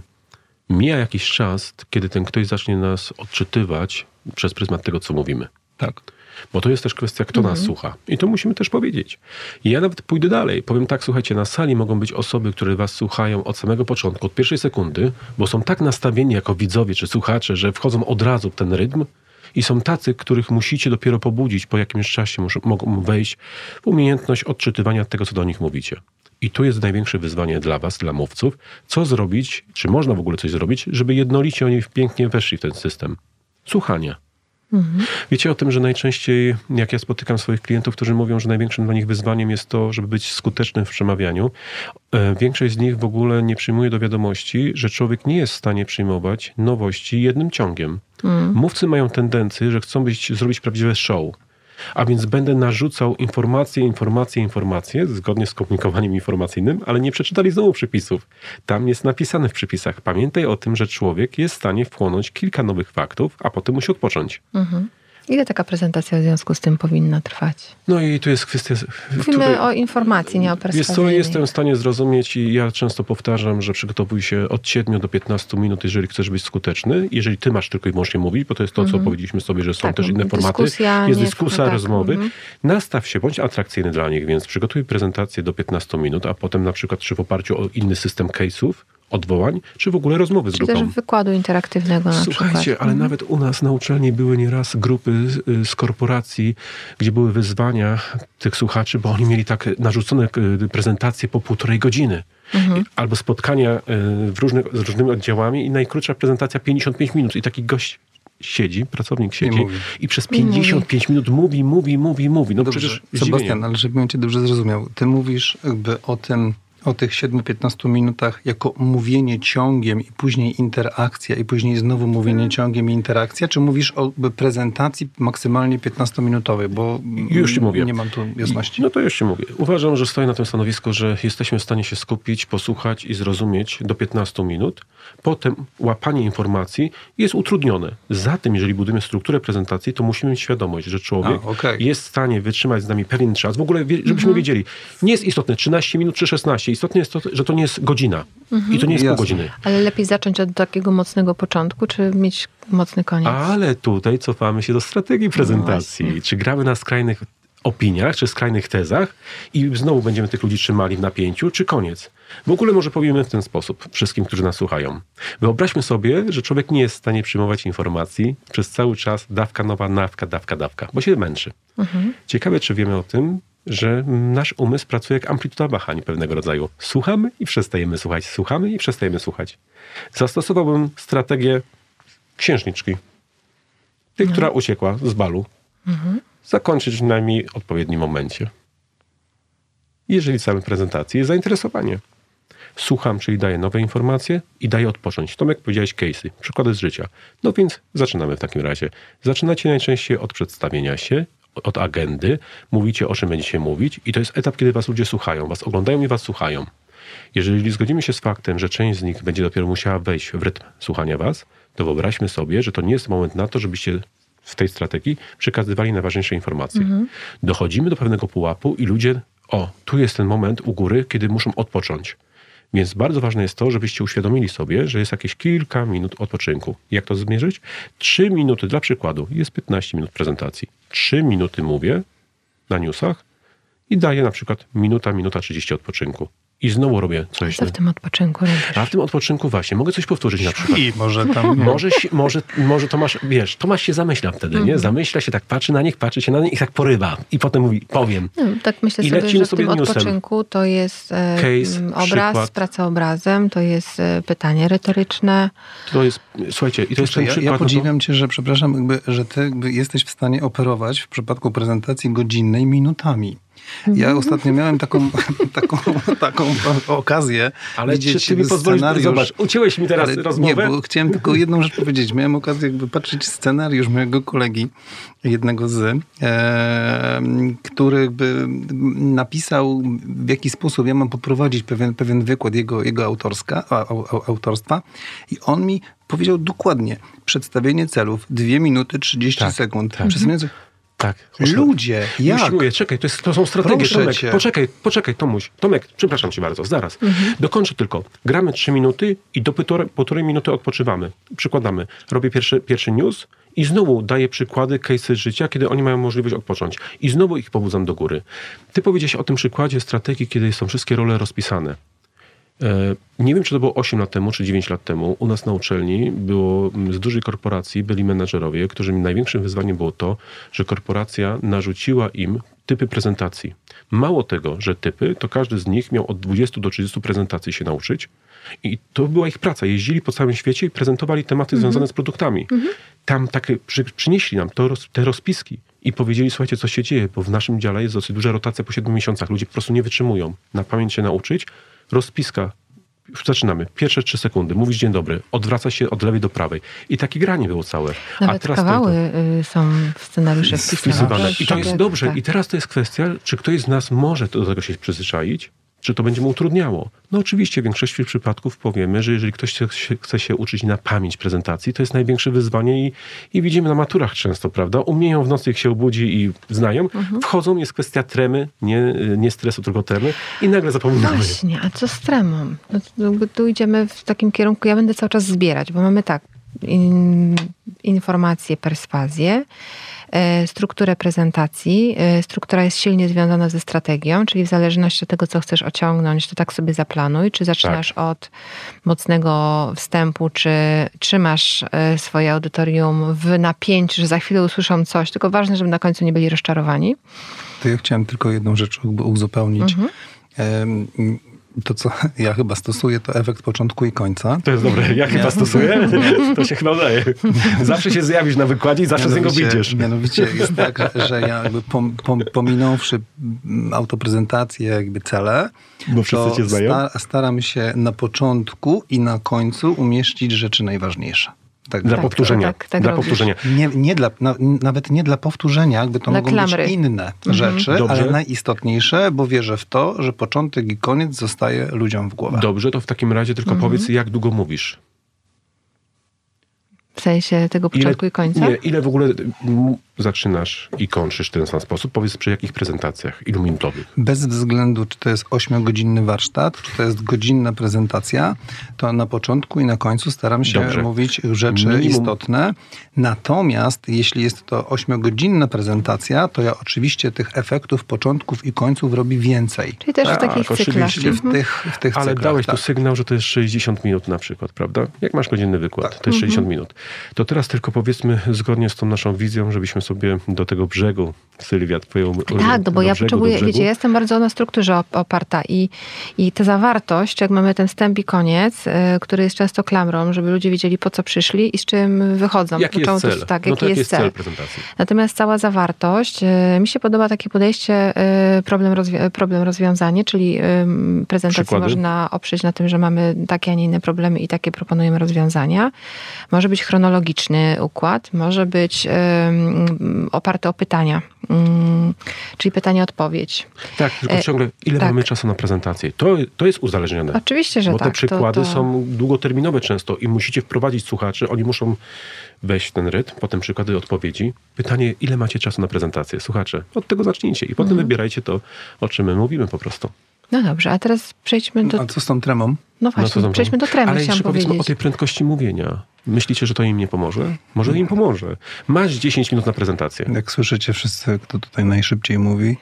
mija jakiś czas, kiedy ten ktoś zacznie nas odczytywać przez pryzmat tego, co mówimy. Tak. Bo to jest też kwestia, kto nas słucha. I to musimy też powiedzieć. I ja nawet pójdę dalej. Powiem tak, słuchajcie, na sali mogą być osoby, które was słuchają od samego początku, od pierwszej sekundy, bo są tak nastawieni jako widzowie czy słuchacze, że wchodzą od razu w ten rytm. I są tacy, których musicie dopiero pobudzić, po jakimś czasie muszą, mogą wejść w umiejętność odczytywania tego, co do nich mówicie. I tu jest największe wyzwanie dla was, dla mówców, co zrobić, czy można w ogóle coś zrobić, żeby jednolicie oni pięknie weszli w ten system. Słuchania. Wiecie o tym, że najczęściej, jak ja spotykam swoich klientów, którzy mówią, że największym dla nich wyzwaniem jest to, żeby być skutecznym w przemawianiu, e, większość z nich w ogóle nie przyjmuje do wiadomości, że człowiek nie jest w stanie przyjmować nowości jednym ciągiem. Mówcy mają tendencję, że chcą być, zrobić prawdziwe show. A więc będę narzucał informacje, informacje, informacje, zgodnie z komunikowaniem informacyjnym, ale nie przeczytali znowu przepisów. Tam jest napisane w przepisach. Pamiętaj o tym, że człowiek jest w stanie wchłonąć kilka nowych faktów, a potem musi odpocząć. Ile taka prezentacja w związku z tym powinna trwać? No i tu jest kwestia. Mówimy o informacji, nie o Jest co, jestem w stanie zrozumieć i ja często powtarzam, że przygotowuj się od 7 do 15 minut, jeżeli chcesz być skuteczny. Jeżeli ty masz tylko i wyłącznie mówić, bo to jest to, co powiedzieliśmy sobie, że są Tak, też inne formaty. dyskusja, jest dyskusja, tak, rozmowy. mhm. Nastaw się, bądź atrakcyjny dla nich, więc przygotuj prezentację do 15 minut, a potem na przykład czy w oparciu o inny system case'ów, odwołań, czy w ogóle rozmowy z Czy grupą. też wykładu interaktywnego na Słuchajcie, przykład. ale nawet u nas na uczelni były nieraz grupy z, z korporacji, gdzie były wyzwania tych słuchaczy, bo oni mieli tak narzucone y, prezentacje po półtorej godziny. Mhm. Albo spotkania y, w różnych, z różnymi oddziałami i najkrótsza prezentacja 55 minut. I taki gość siedzi, pracownik siedzi i, przez 55 minut mówi, mówi, mówi, mówi. No Dobrze, przecież Sebastian, ale żebym cię dobrze zrozumiał. Ty mówisz jakby o tym, o tych 7-15 minutach jako mówienie ciągiem i później interakcja i później znowu mówienie ciągiem i interakcja, czy mówisz o prezentacji maksymalnie 15-minutowej, bo Już ci mówię. nie mam tu jasności. No to już ci mówię. Uważam, że stoję na tym stanowisku, że jesteśmy w stanie się skupić, posłuchać i zrozumieć do 15 minut. Potem łapanie informacji jest utrudnione. Za tym, jeżeli budujemy strukturę prezentacji, to musimy mieć świadomość, że człowiek A, okej. jest w stanie wytrzymać z nami pewien czas. W ogóle, żebyśmy wiedzieli, nie jest istotne 13 minut czy 16. Istotne jest to, że to nie jest godzina. I to nie jest pół Jasne. godziny. Ale lepiej zacząć od takiego mocnego początku, czy mieć mocny koniec? Ale tutaj cofamy się do strategii prezentacji. czy gramy na skrajnych opiniach, czy skrajnych tezach i znowu będziemy tych ludzi trzymali w napięciu, czy koniec? W ogóle może powiemy w ten sposób wszystkim, którzy nas słuchają. Wyobraźmy sobie, że człowiek nie jest w stanie przyjmować informacji przez cały czas dawka nowa, dawka, dawka, dawka, bo się męczy. Ciekawe, czy wiemy o tym, że nasz umysł pracuje jak amplituda wahań pewnego rodzaju. Słuchamy i przestajemy słuchać, słuchamy i przestajemy słuchać. Zastosowałbym strategię księżniczki. Tej, która uciekła z balu. Zakończyć w najmniej odpowiednim momencie. Jeżeli chcemy prezentacji, jest zainteresowanie. Słucham, czyli daję nowe informacje i daję odpocząć. Tomek, powiedziałeś case'y, przykłady z życia. No więc zaczynamy w takim razie. Zaczynacie najczęściej od przedstawienia się, od agendy, mówicie o czym będziecie mówić i to jest etap, kiedy was ludzie słuchają, was oglądają i was słuchają. Jeżeli zgodzimy się z faktem, że część z nich będzie dopiero musiała wejść w rytm słuchania was, to wyobraźmy sobie, że to nie jest moment na to, żebyście w tej strategii przekazywali najważniejsze informacje. Dochodzimy do pewnego pułapu i ludzie, o, tu jest ten moment u góry, kiedy muszą odpocząć. Więc bardzo ważne jest to, żebyście uświadomili sobie, że jest jakieś kilka minut odpoczynku. Jak to zmierzyć? Trzy minuty, dla przykładu, jest 15 minut prezentacji. Trzy minuty mówię na newsach i daję na przykład minuta, minuta 30 odpoczynku. I znowu robię coś. Co w tym odpoczynku robisz? A w tym odpoczynku właśnie mogę coś powtórzyć na przykład. I może tam... Może, się, może, może Tomasz, wiesz, Tomasz się zamyśla wtedy, Mhm. nie? Zamyśla się, tak patrzy na nich, patrzy się na nich i tak porywa. I potem mówi, powiem. No, tak myślę I sobie, że w sobie tym newsem. odpoczynku to jest e, Case, obraz, przykład. praca obrazem, to jest e, pytanie retoryczne. To jest, słuchajcie, i to jest ten ja, przykład. ja no to- podziwiam cię, że przepraszam, jakby, że ty jakby jesteś w stanie operować w przypadku prezentacji godzinnej minutami. Ja ostatnio miałem taką, taką, taką okazję Ale widzieć czy ty mi scenariusz. zobacz, uciąłeś mi teraz Ale rozmowę. Nie, bo chciałem tylko jedną rzecz powiedzieć. Miałem okazję jakby patrzeć scenariusz mojego kolegi, jednego z, e, który jakby napisał w jaki sposób ja mam poprowadzić pewien, pewien wykład jego, jego autorska, a, au, autorstwa i on mi powiedział dokładnie przedstawienie celów, 2 minuty 30 Tak, sekund. tak. Przedstawienie celów. Tak. Ludzie, jak? Mówię, czekaj, to, jest, to są strategie. Proszę Tomek, cię. poczekaj, poczekaj, Tomuś. Tomek, przepraszam cię bardzo, zaraz. Dokończę tylko. Gramy trzy minuty i do półtorej, półtorej minuty odpoczywamy. Przykładamy. Robię pierwszy, pierwszy news i znowu daję przykłady, case'y życia, kiedy oni mają możliwość odpocząć. I znowu ich pobudzam do góry. Ty powiedziałeś o tym przykładzie strategii, kiedy są wszystkie role rozpisane. E, Nie wiem, czy to było 8 lat temu, czy 9 lat temu. U nas na uczelni było mm, z dużej korporacji, byli menadżerowie, którym największym wyzwaniem było to, że korporacja narzuciła im typy prezentacji. Mało tego, że typy, to każdy z nich miał od 20 do 30 prezentacji się nauczyć. I to była ich praca. Jeździli po całym świecie i prezentowali tematy związane z produktami. Tam takie przy, przynieśli nam to, te rozpiski i powiedzieli, słuchajcie, co się dzieje, bo w naszym dziale jest dosyć duża rotacja po 7 miesiącach. Ludzie po prostu nie wytrzymują. Na pamięć się nauczyć. Rozpiska. Zaczynamy. Pierwsze trzy sekundy. Mówisz dzień dobry. Odwraca się od lewej do prawej. I takie granie było całe. Nawet to i to- kawały y, są w scenariusze wpisane. wpisywane. I to jest dobrze. I teraz to jest kwestia, czy ktoś z nas może do tego się przyzwyczaić, czy to będzie mu utrudniało. No oczywiście w większości przypadków powiemy, że jeżeli ktoś chce się, uczyć na pamięć prezentacji, to jest największe wyzwanie i, i widzimy na maturach często, prawda? Umieją w nocy, jak się obudzi i znają. Mhm. Wchodzą, jest kwestia tremy, nie, nie stresu, tylko tremy i nagle zapominamy. Właśnie, a co z tremą? No, jakby tu idziemy w takim kierunku, ja będę cały czas zbierać, bo mamy tak, in, informacje, perswazję, strukturę prezentacji. E, struktura jest silnie związana ze strategią, czyli w zależności od tego, co chcesz osiągnąć, to tak sobie zaplanuj, czy zaczynasz od mocnego wstępu, czy trzymasz e, swoje audytorium w napięciu, że za chwilę usłyszą coś, tylko ważne, żeby na końcu nie byli rozczarowani. To ja chciałem tylko jedną rzecz uzupełnić. Em, To, co ja chyba stosuję, to efekt początku i końca. To jest dobre. Ja chyba stosuję. To się chyba udaje. Zawsze się zjawisz na wykładzie i zawsze z niego wyjdziesz. Mianowicie jest tak, że, ja jakby pom, pom, pominąwszy mm, autoprezentację, jakby cele, Bo wszyscy to cię znają? sta, staram się na początku i na końcu umieścić rzeczy najważniejsze. Tak, Dla tak. powtórzenia. tak, tak dla robisz. powtórzenia. Nie, nie dla, na, nawet nie dla powtórzenia, jakby to Dla mogą klamry. być inne rzeczy, Dobrze. ale najistotniejsze, bo wierzę w to, że początek i koniec zostaje ludziom w głowach. Dobrze, to w takim razie tylko powiedz, jak długo mówisz. W sensie tego początku i końca? Nie, ile w ogóle zaczynasz i kończysz w ten sam sposób? Powiedz przy jakich prezentacjach, ilu minutowych. Bez względu, czy to jest ośmiogodzinny warsztat, czy to jest godzinna prezentacja, to na początku i na końcu staram się Dobrze. mówić rzeczy Minimum- istotne. Natomiast jeśli jest to ośmiogodzinna prezentacja, to ja oczywiście tych efektów początków i końców robię więcej. Czyli też w Tak, takich cyklach. W tych, w tych Ale cyklach, dałeś tak. tu sygnał, że to jest 60 minut na przykład, prawda? Jak masz godzinny wykład, Tak. to jest 60 minut. To teraz tylko powiedzmy zgodnie z tą naszą wizją, żebyśmy sobie do tego brzegu, Sylwia, twoją... Tak, no bo ja brzegu, potrzebuję, wiecie, ja jestem bardzo na strukturze op- oparta i, i ta zawartość, jak mamy ten wstęp i koniec, y, który jest często klamrą, żeby ludzie wiedzieli po co przyszli i z czym wychodzą. Jaki jest to- cel? Tak, no jaki to jaki jest cel. prezentacji? Natomiast cała zawartość, y, mi się podoba takie podejście, y, problem, rozwi- problem rozwiązanie, czyli prezentację Przykłady? można oprzeć na tym, że mamy takie, a nie inne problemy i takie proponujemy rozwiązania. Może być chronologiczny układ, może być y, oparty o pytania, Mm, czyli pytanie-odpowiedź. Tak, tylko E, ciągle, ile tak. mamy czasu na prezentację? To, to jest uzależnione. Oczywiście, że Bo tak. te przykłady to, to... są długoterminowe często i musicie wprowadzić słuchaczy. Oni muszą wejść w ten rytm, potem przykłady odpowiedzi. Pytanie, ile macie czasu na prezentację? Słuchacze, od tego zacznijcie i potem Mhm. wybierajcie to, o czym my mówimy po prostu. No dobrze, a teraz przejdźmy do... A co z tą tremą? No właśnie, tam przejdźmy do tremy, Ale jeszcze powiedzmy powiedzieć. o tej prędkości mówienia. Myślicie, że to im nie pomoże? Może im pomoże. Masz 10 minut na prezentację. Jak słyszycie wszyscy, kto tutaj najszybciej mówi,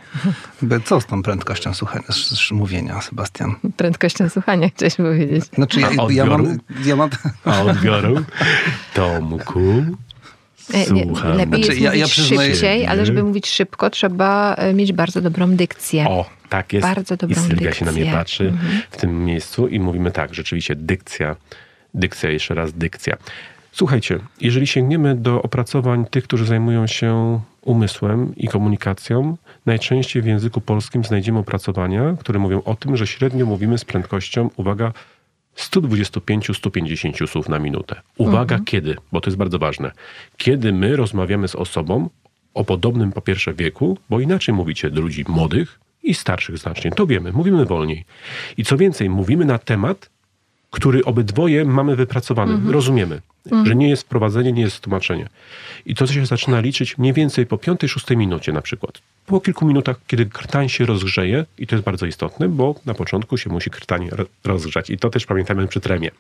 co z tą prędkością słuchania, z, z mówienia, Sebastian? Prędkością słuchania, chciałeś powiedzieć. Znaczy, ja, ja, mam, ja mam... A odbioru? Tomku, nie, słucham. lepiej Znaczy, jest ja- ja mówić przyznaję- szybciej, ale żeby mówić szybko, trzeba e, mieć bardzo dobrą dykcję. O, tak jest. Bardzo dobrą I Sylwia się na mnie dykcję. patrzy w tym miejscu i mówimy tak, rzeczywiście dykcja, dykcja, jeszcze raz dykcja. Słuchajcie, jeżeli sięgniemy do opracowań tych, którzy zajmują się umysłem i komunikacją, najczęściej w języku polskim znajdziemy opracowania, które mówią o tym, że średnio mówimy z prędkością, uwaga, 125-150 słów na minutę. Uwaga, kiedy, bo to jest bardzo ważne. Kiedy my rozmawiamy z osobą o podobnym po pierwsze wieku, bo inaczej mówicie do ludzi młodych i starszych znacznie, to wiemy, mówimy wolniej. I co więcej, mówimy na temat, który obydwoje mamy wypracowany, rozumiemy, że nie jest wprowadzenie, nie jest tłumaczenie. I to się zaczyna liczyć mniej więcej po piątej, szóstej minucie na przykład. Po kilku minutach, kiedy krtań się rozgrzeje, i to jest bardzo istotne, bo na początku się musi krtań ro- rozgrzać. I to też pamiętamy przy tremie.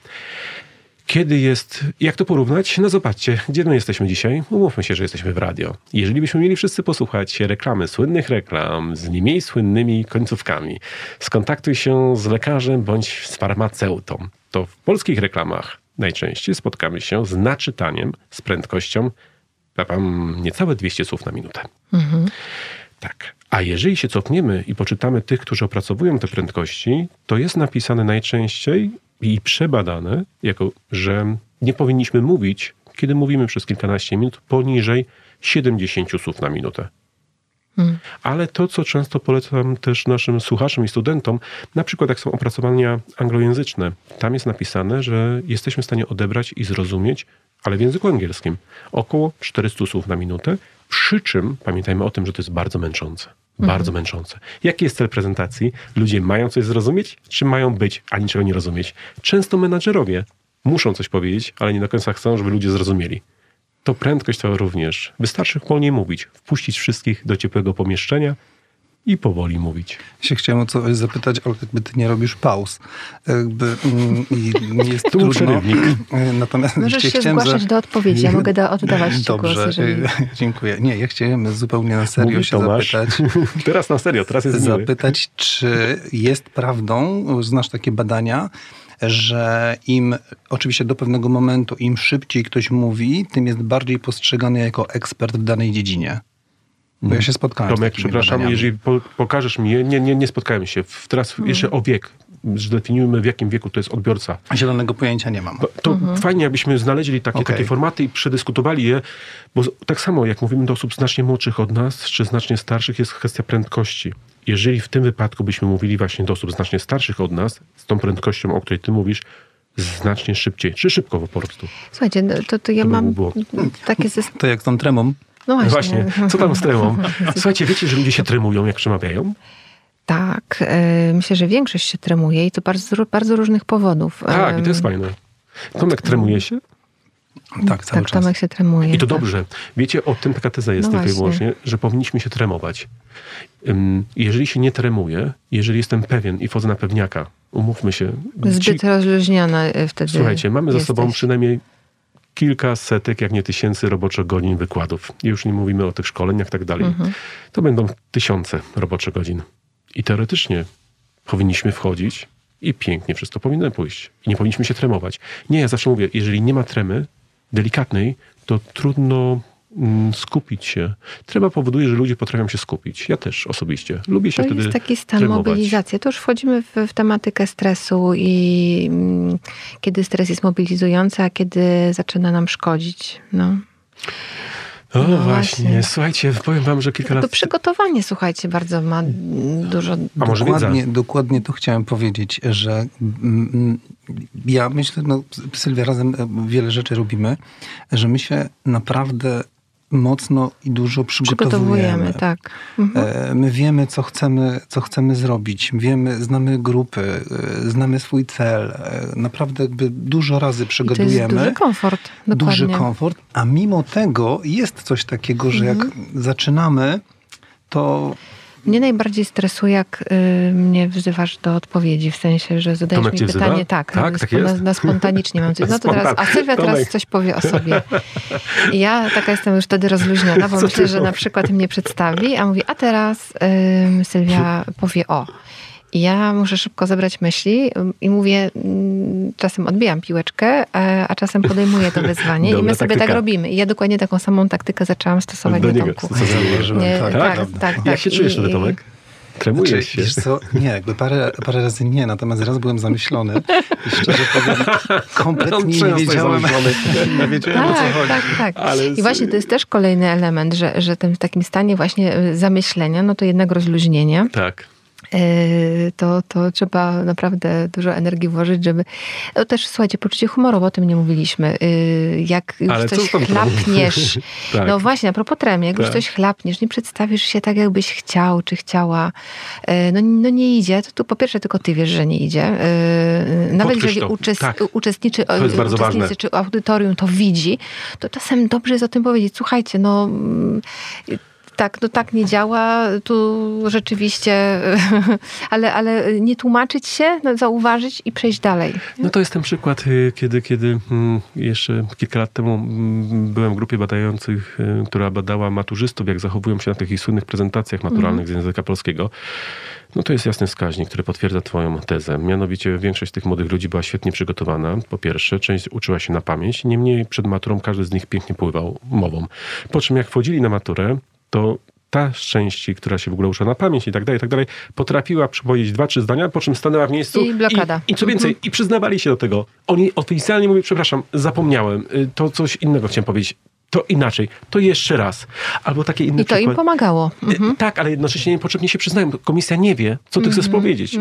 Kiedy jest, jak to porównać? No zobaczcie, gdzie my jesteśmy dzisiaj? Umówmy się, że jesteśmy w radio. Jeżeli byśmy mieli wszyscy posłuchać reklamy, słynnych reklam z nie mniej słynnymi końcówkami, skontaktuj się z lekarzem bądź z farmaceutą, to w polskich reklamach najczęściej spotkamy się z naczytaniem, z prędkością, wam niecałe 200 słów na minutę. Tak. A jeżeli się cofniemy i poczytamy tych, którzy opracowują te prędkości, to jest napisane najczęściej i przebadane, jako że nie powinniśmy mówić, kiedy mówimy przez kilkanaście minut, poniżej 70 słów na minutę. Ale to, co często polecam też naszym słuchaczom i studentom, na przykład jak są opracowania anglojęzyczne, tam jest napisane, że jesteśmy w stanie odebrać i zrozumieć, ale w języku angielskim, około 400 słów na minutę, przy czym pamiętajmy o tym, że to jest bardzo męczące. Bardzo męczące. Jaki jest cel prezentacji? Ludzie mają coś zrozumieć, czy mają być, a niczego nie rozumieć? Często menadżerowie muszą coś powiedzieć, ale nie do końca chcą, żeby ludzie zrozumieli to prędkość to również. Wystarczy wolniej mówić, wpuścić wszystkich do ciepłego pomieszczenia i powoli mówić. się chciałem o coś zapytać, ale jakby ty nie robisz pauz. Jakby, mm, I nie jest Tu trudno. przerywnik. Natomiast Możesz się chciałem zgłaszać do odpowiedzi. Ja mogę da- oddawać ci Dobrze, głos, jeżeli- dziękuję. Nie, ja chciałem zupełnie na serio Mówi się Tomasz. zapytać. teraz na serio, teraz jest miły. zapytać, czy jest prawdą, znasz takie badania, że im, oczywiście do pewnego momentu, im szybciej ktoś mówi, tym jest bardziej postrzegany jako ekspert w danej dziedzinie. Bo ja się spotkałem z Tomek, takimi przepraszam, badaniami. jeżeli po, pokażesz mi, je, nie, nie, nie spotkałem się. W- Teraz jeszcze o wiek. Zdefiniujmy, w jakim wieku to jest odbiorca. Zielonego pojęcia nie mam. To, to fajnie, jakbyśmy znaleźli takie, Okej. takie formaty i przedyskutowali je, bo tak samo jak mówimy do osób znacznie młodszych od nas, czy znacznie starszych, jest kwestia prędkości. Jeżeli w tym wypadku byśmy mówili właśnie do osób znacznie starszych od nas, z tą prędkością, o której ty mówisz, znacznie szybciej, czy szybko po prostu. Słuchajcie, no to, to ja To mam było. takie zes... To jak z tą tremą, No właśnie. Właśnie, co tam z tremą? Słuchajcie, wiecie, że ludzie się tremują, jak przemawiają? Tak, e, myślę, że większość się tremuje i to bardzo, bardzo różnych powodów. Tak, i to jest fajne. Tomek tremuje się? tak cały Tak, czas. Tomek się tremuje. I to tak. dobrze. Wiecie, o tym taka teza jest No tylko i właśnie. wyłącznie, że powinniśmy się tremować. Jeżeli się nie tremuję, jeżeli jestem pewien i wchodzę na pewniaka, umówmy się. Zbyt ci- rozluźniona e, wtedy Słuchajcie, mamy za sobą jesteś. przynajmniej kilka setek, jak nie tysięcy roboczych godzin wykładów. I już nie mówimy o tych szkoleniach i tak dalej. Mhm. To będą tysiące roboczych godzin. I teoretycznie powinniśmy wchodzić i pięknie wszystko powinno pójść. I nie powinniśmy się tremować. Nie, ja zawsze mówię, jeżeli nie ma tremy delikatnej, to trudno skupić się. Trema powoduje, że ludzie potrafią się skupić. Ja też osobiście. Lubię się To wtedy jest taki stan tremować. mobilizacji. To już wchodzimy w, w tematykę stresu i mm, kiedy stres jest mobilizujący, a kiedy zaczyna nam szkodzić. No. O, No właśnie. właśnie. Słuchajcie, powiem wam, że kilka To lat... przygotowanie, słuchajcie, bardzo ma mm, dużo... A może wiedza? dokładnie, dokładnie to chciałem powiedzieć, że mm, ja myślę, no Sylwia, razem e, wiele rzeczy robimy, że my się naprawdę mocno i dużo przygotowujemy. Przygotowujemy, tak. Mhm. E, My wiemy, co chcemy, co chcemy zrobić. Wiemy, znamy grupy, e, znamy swój cel. E, Naprawdę jakby dużo razy I to jest duży komfort. Dokładnie. duży komfort, a mimo tego jest coś takiego, że jak Mhm. zaczynamy, to Mnie najbardziej stresuje, jak y, mnie wzywasz do odpowiedzi, w sensie, że zadajesz Tomek mi pytanie, wzywa? tak, Tak, na, tak na, jest? na spontanicznie mam coś. No to teraz, a Sylwia teraz Tomek. coś powie o sobie. I ja taka jestem już wtedy rozluźniona, bo Co myślę, że na przykład mnie przedstawi, a mówi, a teraz ym, Sylwia powie o. Ja muszę szybko zebrać myśli i mówię, mm, czasem odbijam piłeczkę, a, czasem podejmuję to wyzwanie i my sobie taktyka. tak robimy. I ja dokładnie taką samą taktykę zaczęłam stosować Do do, niego Nie, tak, tak, tak, tak, Jak się czujesz I- Tomek? Tremujesz Znaczy, się. wiesz co, nie, jakby parę, parę razy nie, natomiast raz byłem zamyślony i szczerze powiem, kompletnie nie wiedziałem, nie wiedziałem o co Tak, chodzi. tak, tak. Ale I właśnie to jest też kolejny element, że, że tym, w takim stanie właśnie y, zamyślenia, no to jednak rozluźnienie, Tak. Y, to, to trzeba naprawdę dużo energii włożyć, żeby... No też, słuchajcie, poczucie humoru, bo o tym nie mówiliśmy. Y, Jak już Ale co coś chlapniesz, Tak. no właśnie, a propos tremy, jak już Tak. coś chlapniesz, nie przedstawisz się tak, jakbyś chciał, czy chciała, y, no, no nie idzie, to tu po pierwsze tylko ty wiesz, że nie idzie. Nawet Podkreśl jeżeli uczest, Tak. uczestniczy, uczestnicy czy audytorium to widzi, to czasem dobrze jest o tym powiedzieć. Słuchajcie, no mm, tak, no tak nie działa, tu rzeczywiście, ale, ale nie tłumaczyć się, no, zauważyć i przejść dalej. No to jest ten przykład, y, kiedy, kiedy mm, jeszcze kilka lat temu mm, byłem w grupie badających, y, która badała maturzystów, jak zachowują się na takich słynnych prezentacjach maturalnych z języka polskiego. No to jest jasny wskaźnik, który potwierdza twoją tezę. Mianowicie większość tych młodych ludzi była świetnie przygotowana, po pierwsze. Część uczyła się na pamięć. Niemniej przed maturą każdy z nich pięknie pływał mową. Po czym jak wchodzili na maturę, to ta z części, która się w ogóle uczyła na pamięć i tak dalej, i tak dalej, potrafiła przypomnieć dwa, trzy zdania, po czym stanęła w miejscu I blokada. I, i co więcej, i przyznawali się do tego. Oni oficjalnie mówią, przepraszam, zapomniałem, y, to coś innego chciałem powiedzieć. To inaczej, to jeszcze raz. Albo takie inne I to im przykłady. pomagało. Mhm. Y, Tak, ale jednocześnie niepotrzebnie się przyznają. Komisja nie wie, co ty chcesz powiedzieć.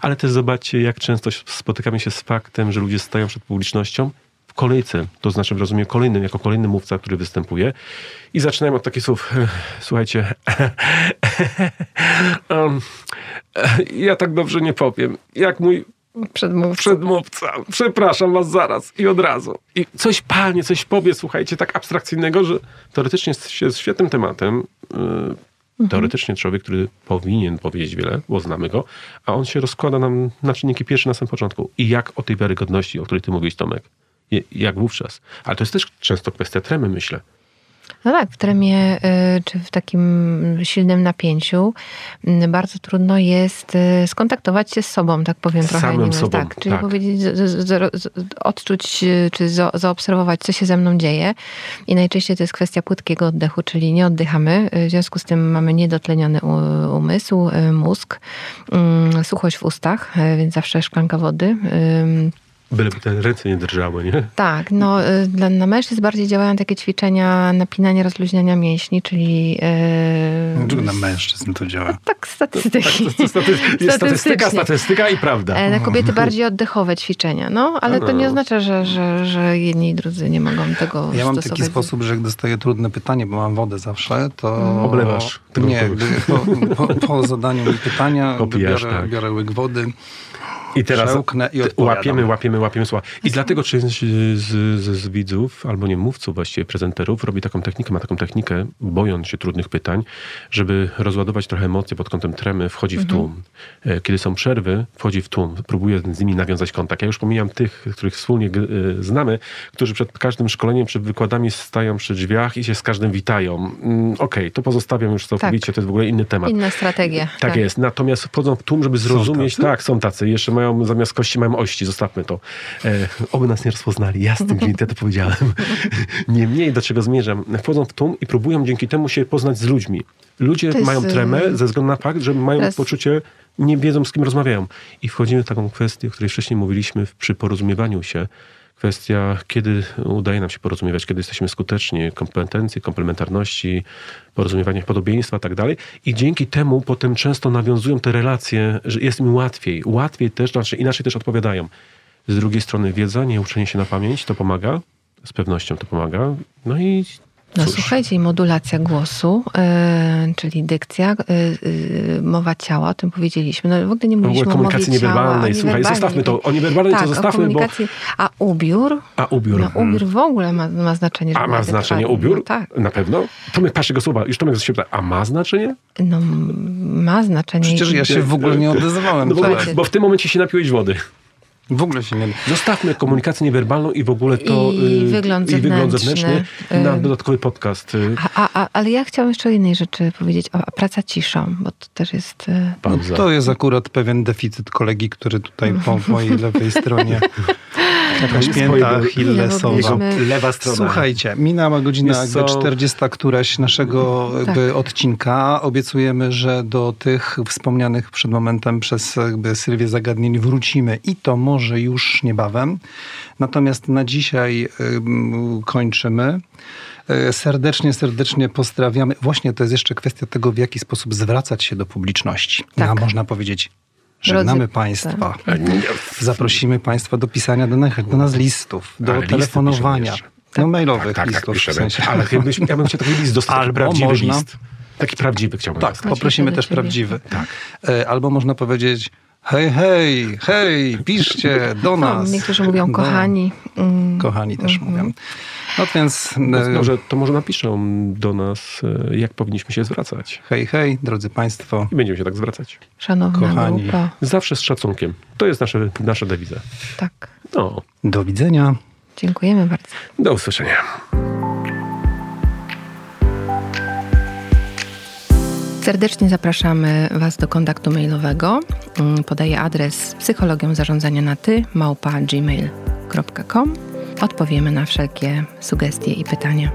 Ale też zobaczcie, jak często spotykamy się z faktem, że ludzie stają przed publicznością kolejce, to znaczy w rozumieniu kolejnym, jako kolejny mówca, który występuje i zaczynają od takich słów, słuchajcie, um, ja tak dobrze nie powiem, jak mój Przedmówca. przedmówca, przepraszam was zaraz i od razu. I coś palnie, coś powie, słuchajcie, tak abstrakcyjnego, że teoretycznie jest, świetnym tematem. Yy, Teoretycznie człowiek, który powinien powiedzieć wiele, bo znamy go, a on się rozkłada nam na czynniki pierwsze na samym początku. I jak o tej wiarygodności, o której ty mówiłeś, Tomek, jak wówczas. Ale to jest też często kwestia tremy, myślę. No tak, w tremie y, czy w takim silnym napięciu y, bardzo trudno jest y, skontaktować się z sobą, tak powiem Z trochę. samym sobą, tak, czyli tak. powiedzieć, odczuć y, czy zaobserwować, co się ze mną dzieje. I najczęściej to jest kwestia płytkiego oddechu, czyli nie oddychamy. W związku z tym mamy niedotleniony umysł, mózg, y, suchość w ustach, więc zawsze szklanka wody. Byleby te ręce nie drżały, nie? tak, no y, dla, na mężczyzn bardziej działają takie ćwiczenia napinania, rozluźniania mięśni, czyli... Yy, na mężczyzn to działa? tak, statystyki. To staty- jest statystyka, statystyka i prawda. E, Na kobiety bardziej oddechowe ćwiczenia, no, ale to nie oznacza, że, że, że jedni i drudzy nie mogą tego Ja mam stosować. taki sposób, że jak dostaję trudne pytanie, bo mam wodę zawsze, to... Oblewasz tego Nie, po, po, po zadaniu mi pytania Popijasz, biorę, tak. biorę łyk wody, I teraz Przełknę i łapiemy, łapiemy, łapiemy słowa. I dlatego część z, z, z widzów, albo nie mówców właściwie, prezenterów, robi taką technikę, ma taką technikę, bojąc się trudnych pytań, żeby rozładować trochę emocje pod kątem tremy, wchodzi w tłum. E, Kiedy są przerwy, wchodzi w tłum, próbuje z nimi nawiązać kontakt. Ja już pomijam tych, których wspólnie e, znamy, którzy przed każdym szkoleniem, przed wykładami stają przy drzwiach i się z każdym witają. Mm, Okej, to pozostawiam już całkowicie, to jest w ogóle inny temat. Inna strategia. Tak, jest. Natomiast wchodzą w tłum, żeby zrozumieć. tak, są tacy. Jeszcze mają zamiast kości mają ości. Zostawmy to. E, oby nas nie rozpoznali. Ja z tym to powiedziałem. Niemniej, do czego zmierzam? Wchodzą w tłum i próbują dzięki temu się poznać z ludźmi. Ludzie jest, mają tremę y, ze względu na fakt, że mają poczucie, nie wiedzą z kim rozmawiają. I wchodzimy w taką kwestię, o której wcześniej mówiliśmy przy porozumiewaniu się. Kwestia, kiedy udaje nam się porozumiewać, kiedy jesteśmy skuteczni, kompetencji, komplementarności, porozumiewania podobieństwa tak dalej. I dzięki temu potem często nawiązują te relacje, że jest im łatwiej. Łatwiej też, znaczy inaczej też odpowiadają. Z drugiej strony wiedza, nie uczenie się na pamięć, to pomaga. Z pewnością to pomaga. No i No Cóż. słuchajcie, modulacja głosu, e, czyli dykcja, e, mowa ciała, o tym powiedzieliśmy. No w ogóle nie mówiliśmy o komunikacji mowie ciała. niewerbalnej. o Słuchaj, zostawmy to. O niewerbalnej tak, to zostawmy, bo... A ubiór? A ubiór. No ubiór w ogóle ma, ma znaczenie. A ma znaczenie ubiór? No, tak. Na pewno? Tomek, patrz jego słowa. Już Tomek się pyta, a ma znaczenie? No ma znaczenie. Przecież ja się w ogóle nie odezwałem. No bo, bo w tym momencie się napiłeś wody. W ogóle się nie... Zostawmy komunikację niewerbalną i w ogóle to... I y, wygląd i wygląd zewnętrzny. zewnętrzny na Y. dodatkowy podcast. y, A, a, a, ale ja chciałam jeszcze o jednej rzeczy powiedzieć. O, a praca ciszą, bo to też jest... to jest akurat pewien deficyt kolegi, który tutaj po mojej lewej stronie jakaś pięta Achillesowa. Lewa strona. Słuchajcie, minęła godzina jakby co? 40 któraś naszego jakby odcinka. Obiecujemy, że do tych wspomnianych przed momentem przez jakby Sylwię zagadnień wrócimy i to może już niebawem. Natomiast na dzisiaj ym, kończymy. E, Serdecznie, serdecznie pozdrawiamy. Właśnie to jest jeszcze kwestia tego, w jaki sposób zwracać się do publiczności. Tak. A można powiedzieć, żegnamy Drodzy- Państwa. A nie- Zaprosimy Państwa do pisania do, nas- do nas listów, do Ale telefonowania. No mailowych Tak, tak, tak, listów w piszemy. sensie. Ale chyba, ja bym chciał taki list dostać, Albo prawdziwy można- list. Taki prawdziwy chciałbym Tak, dostać. poprosimy też prawdziwy. E, Albo można powiedzieć hej, hej, hej, piszcie do No, nas. niektórzy mówią Do- kochani. Mm, Kochani też mhm. mówią. No więc e, Może, to może napiszą do nas, e, jak powinniśmy się zwracać. hej, hej, drodzy Państwo. I będziemy się tak zwracać. Szanowna Kochani. grupa. Zawsze z szacunkiem. To jest nasze, nasza dewiza. Tak. No, Do widzenia. Dziękujemy bardzo. do usłyszenia. Serdecznie zapraszamy Was do kontaktu mailowego. Mm, Podaję adres psychologią zarządzania na ty małpa gmail.com. Odpowiemy na wszelkie sugestie i pytania.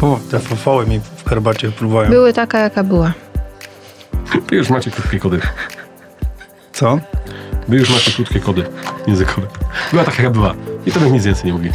O, te fofoły mi w herbacie próbują. Były taka, jaka była. Wy już macie krótkie kody. Co? Wy już macie krótkie kody językowe. Była taka, jaka była. I to nic więcej nie mówi.